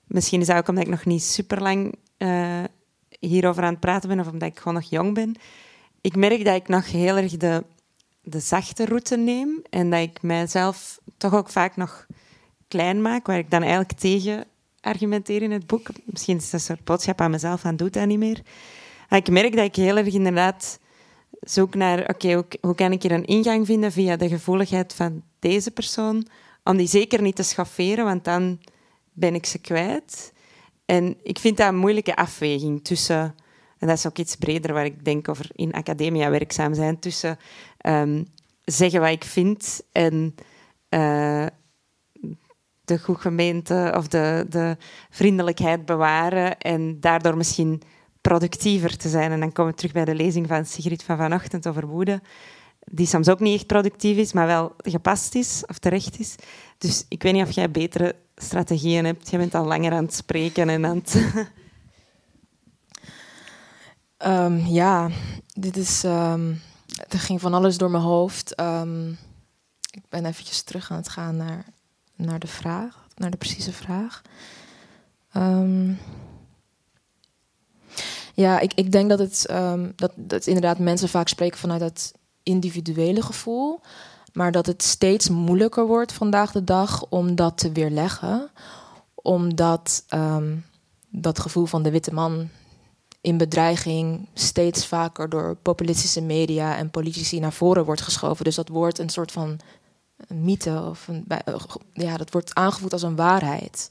S1: misschien is dat ook omdat ik nog niet super lang eh, hierover aan het praten ben of omdat ik gewoon nog jong ben. Ik merk dat ik nog heel erg de, de zachte route neem en dat ik mijzelf toch ook vaak nog klein maak, waar ik dan eigenlijk tegen argumenteer in het boek. Misschien is dat een soort boodschap aan mezelf, aan doet dat niet meer. Maar ik merk dat ik heel erg inderdaad zoek naar, oké, hoe, kan ik hier een ingang vinden via de gevoeligheid van deze persoon, om die zeker niet te schafferen, want dan ben ik ze kwijt. En ik vind dat een moeilijke afweging tussen, en dat is ook iets breder waar ik denk over in academia werkzaam zijn, tussen ehm, zeggen wat ik vind en uh, de goed gemeente of de, de vriendelijkheid bewaren en daardoor misschien productiever te zijn. En dan komen we terug bij de lezing van Sigrid van vanochtend over woede, die soms ook niet echt productief is, maar wel gepast is of terecht is. Dus ik weet niet of jij betere strategieën hebt. Jij bent al langer aan het spreken en aan het...
S3: Um, ja, dit is... Um, er ging van alles door mijn hoofd. Um, ik ben eventjes terug aan het gaan naar, naar de vraag, naar de precieze vraag. Um, ja, ik, ik denk dat het, um, dat, dat inderdaad mensen vaak spreken vanuit het individuele gevoel. Maar dat het steeds moeilijker wordt vandaag de dag om dat te weerleggen. Omdat um, dat gevoel van de witte man in bedreiging steeds vaker door populistische media en politici naar voren wordt geschoven. Dus dat wordt een soort van mythe of een, ja, dat wordt aangevoed als een waarheid.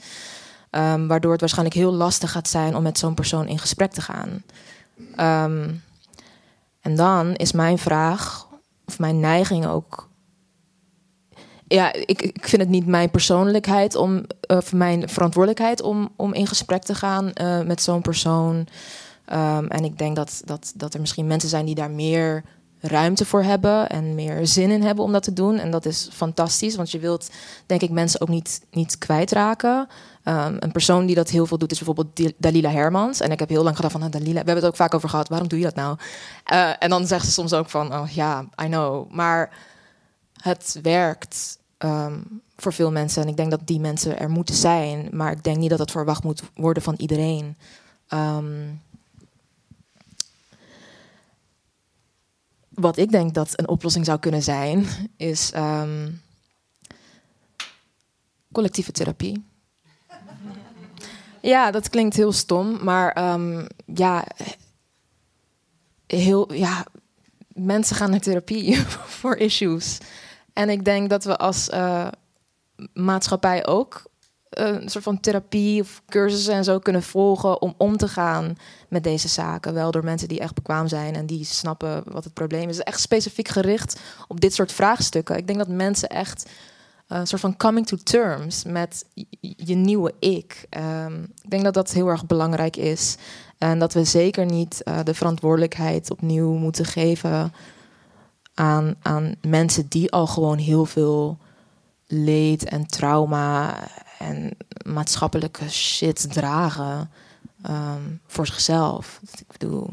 S3: Um, waardoor het waarschijnlijk heel lastig gaat zijn om met zo'n persoon in gesprek te gaan. Um, en dan is mijn vraag, of mijn neiging ook. Ja, ik, ik vind het niet mijn persoonlijkheid om, of mijn verantwoordelijkheid om, om in gesprek te gaan uh, met zo'n persoon. Um, en ik denk dat, dat, dat er misschien mensen zijn die daar meer ruimte voor hebben en meer zin in hebben om dat te doen. En dat is fantastisch, want je wilt, denk ik, mensen ook niet, niet kwijtraken. Um, een persoon die dat heel veel doet is bijvoorbeeld Dalila Hermans. En ik heb heel lang gedacht van, nou, Dalila, we hebben het ook vaak over gehad, waarom doe je dat nou? Uh, en dan zegt ze soms ook van, oh ja, I know. Maar het werkt um, voor veel mensen en ik denk dat die mensen er moeten zijn. Maar ik denk niet dat het verwacht moet worden van iedereen. Um, wat ik denk dat een oplossing zou kunnen zijn, is um, collectieve therapie. Ja, dat klinkt heel stom, maar um, ja, heel, ja, mensen gaan naar therapie voor issues. En ik denk dat we als uh, maatschappij ook een soort van therapie of cursussen en zo kunnen volgen om om te gaan met deze zaken. Wel door mensen die echt bekwaam zijn en die snappen wat het probleem is. Echt specifiek gericht op dit soort vraagstukken. Ik denk dat mensen echt een soort van coming to terms met je nieuwe ik. Um, ik denk dat dat heel erg belangrijk is. En dat we zeker niet uh, de verantwoordelijkheid opnieuw moeten geven aan, aan mensen die al gewoon heel veel leed en trauma en maatschappelijke shit dragen um, voor zichzelf. Ik bedoel,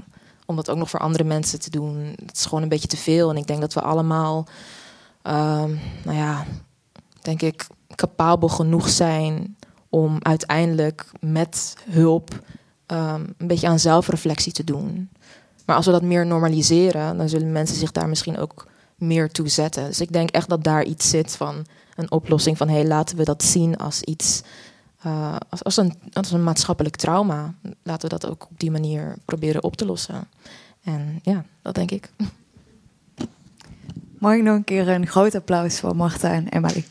S3: om dat ook nog voor andere mensen te doen, het is gewoon een beetje te veel. En ik denk dat we allemaal, um, nou ja, denk ik, capabel genoeg zijn om uiteindelijk met hulp ehm, een beetje aan zelfreflectie te doen. Maar als we dat meer normaliseren, dan zullen mensen zich daar misschien ook meer toe zetten. Dus ik denk echt dat daar iets zit van een oplossing van hé, hey, laten we dat zien als iets, uh, als, als, een, als een maatschappelijk trauma. Laten we dat ook op die manier proberen op te lossen. En ja, dat denk ik.
S6: Mag ik nog een keer een groot applaus voor Marta en Emily?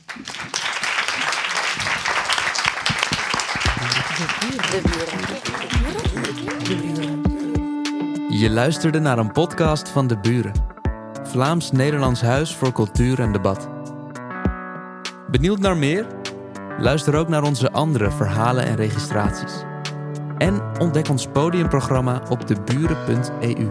S5: Je luisterde naar een podcast van De Buren. Vlaams-Nederlands Huis voor Cultuur en Debat. Benieuwd naar meer? Luister ook naar onze andere verhalen en registraties. En ontdek ons podiumprogramma op deburen.eu.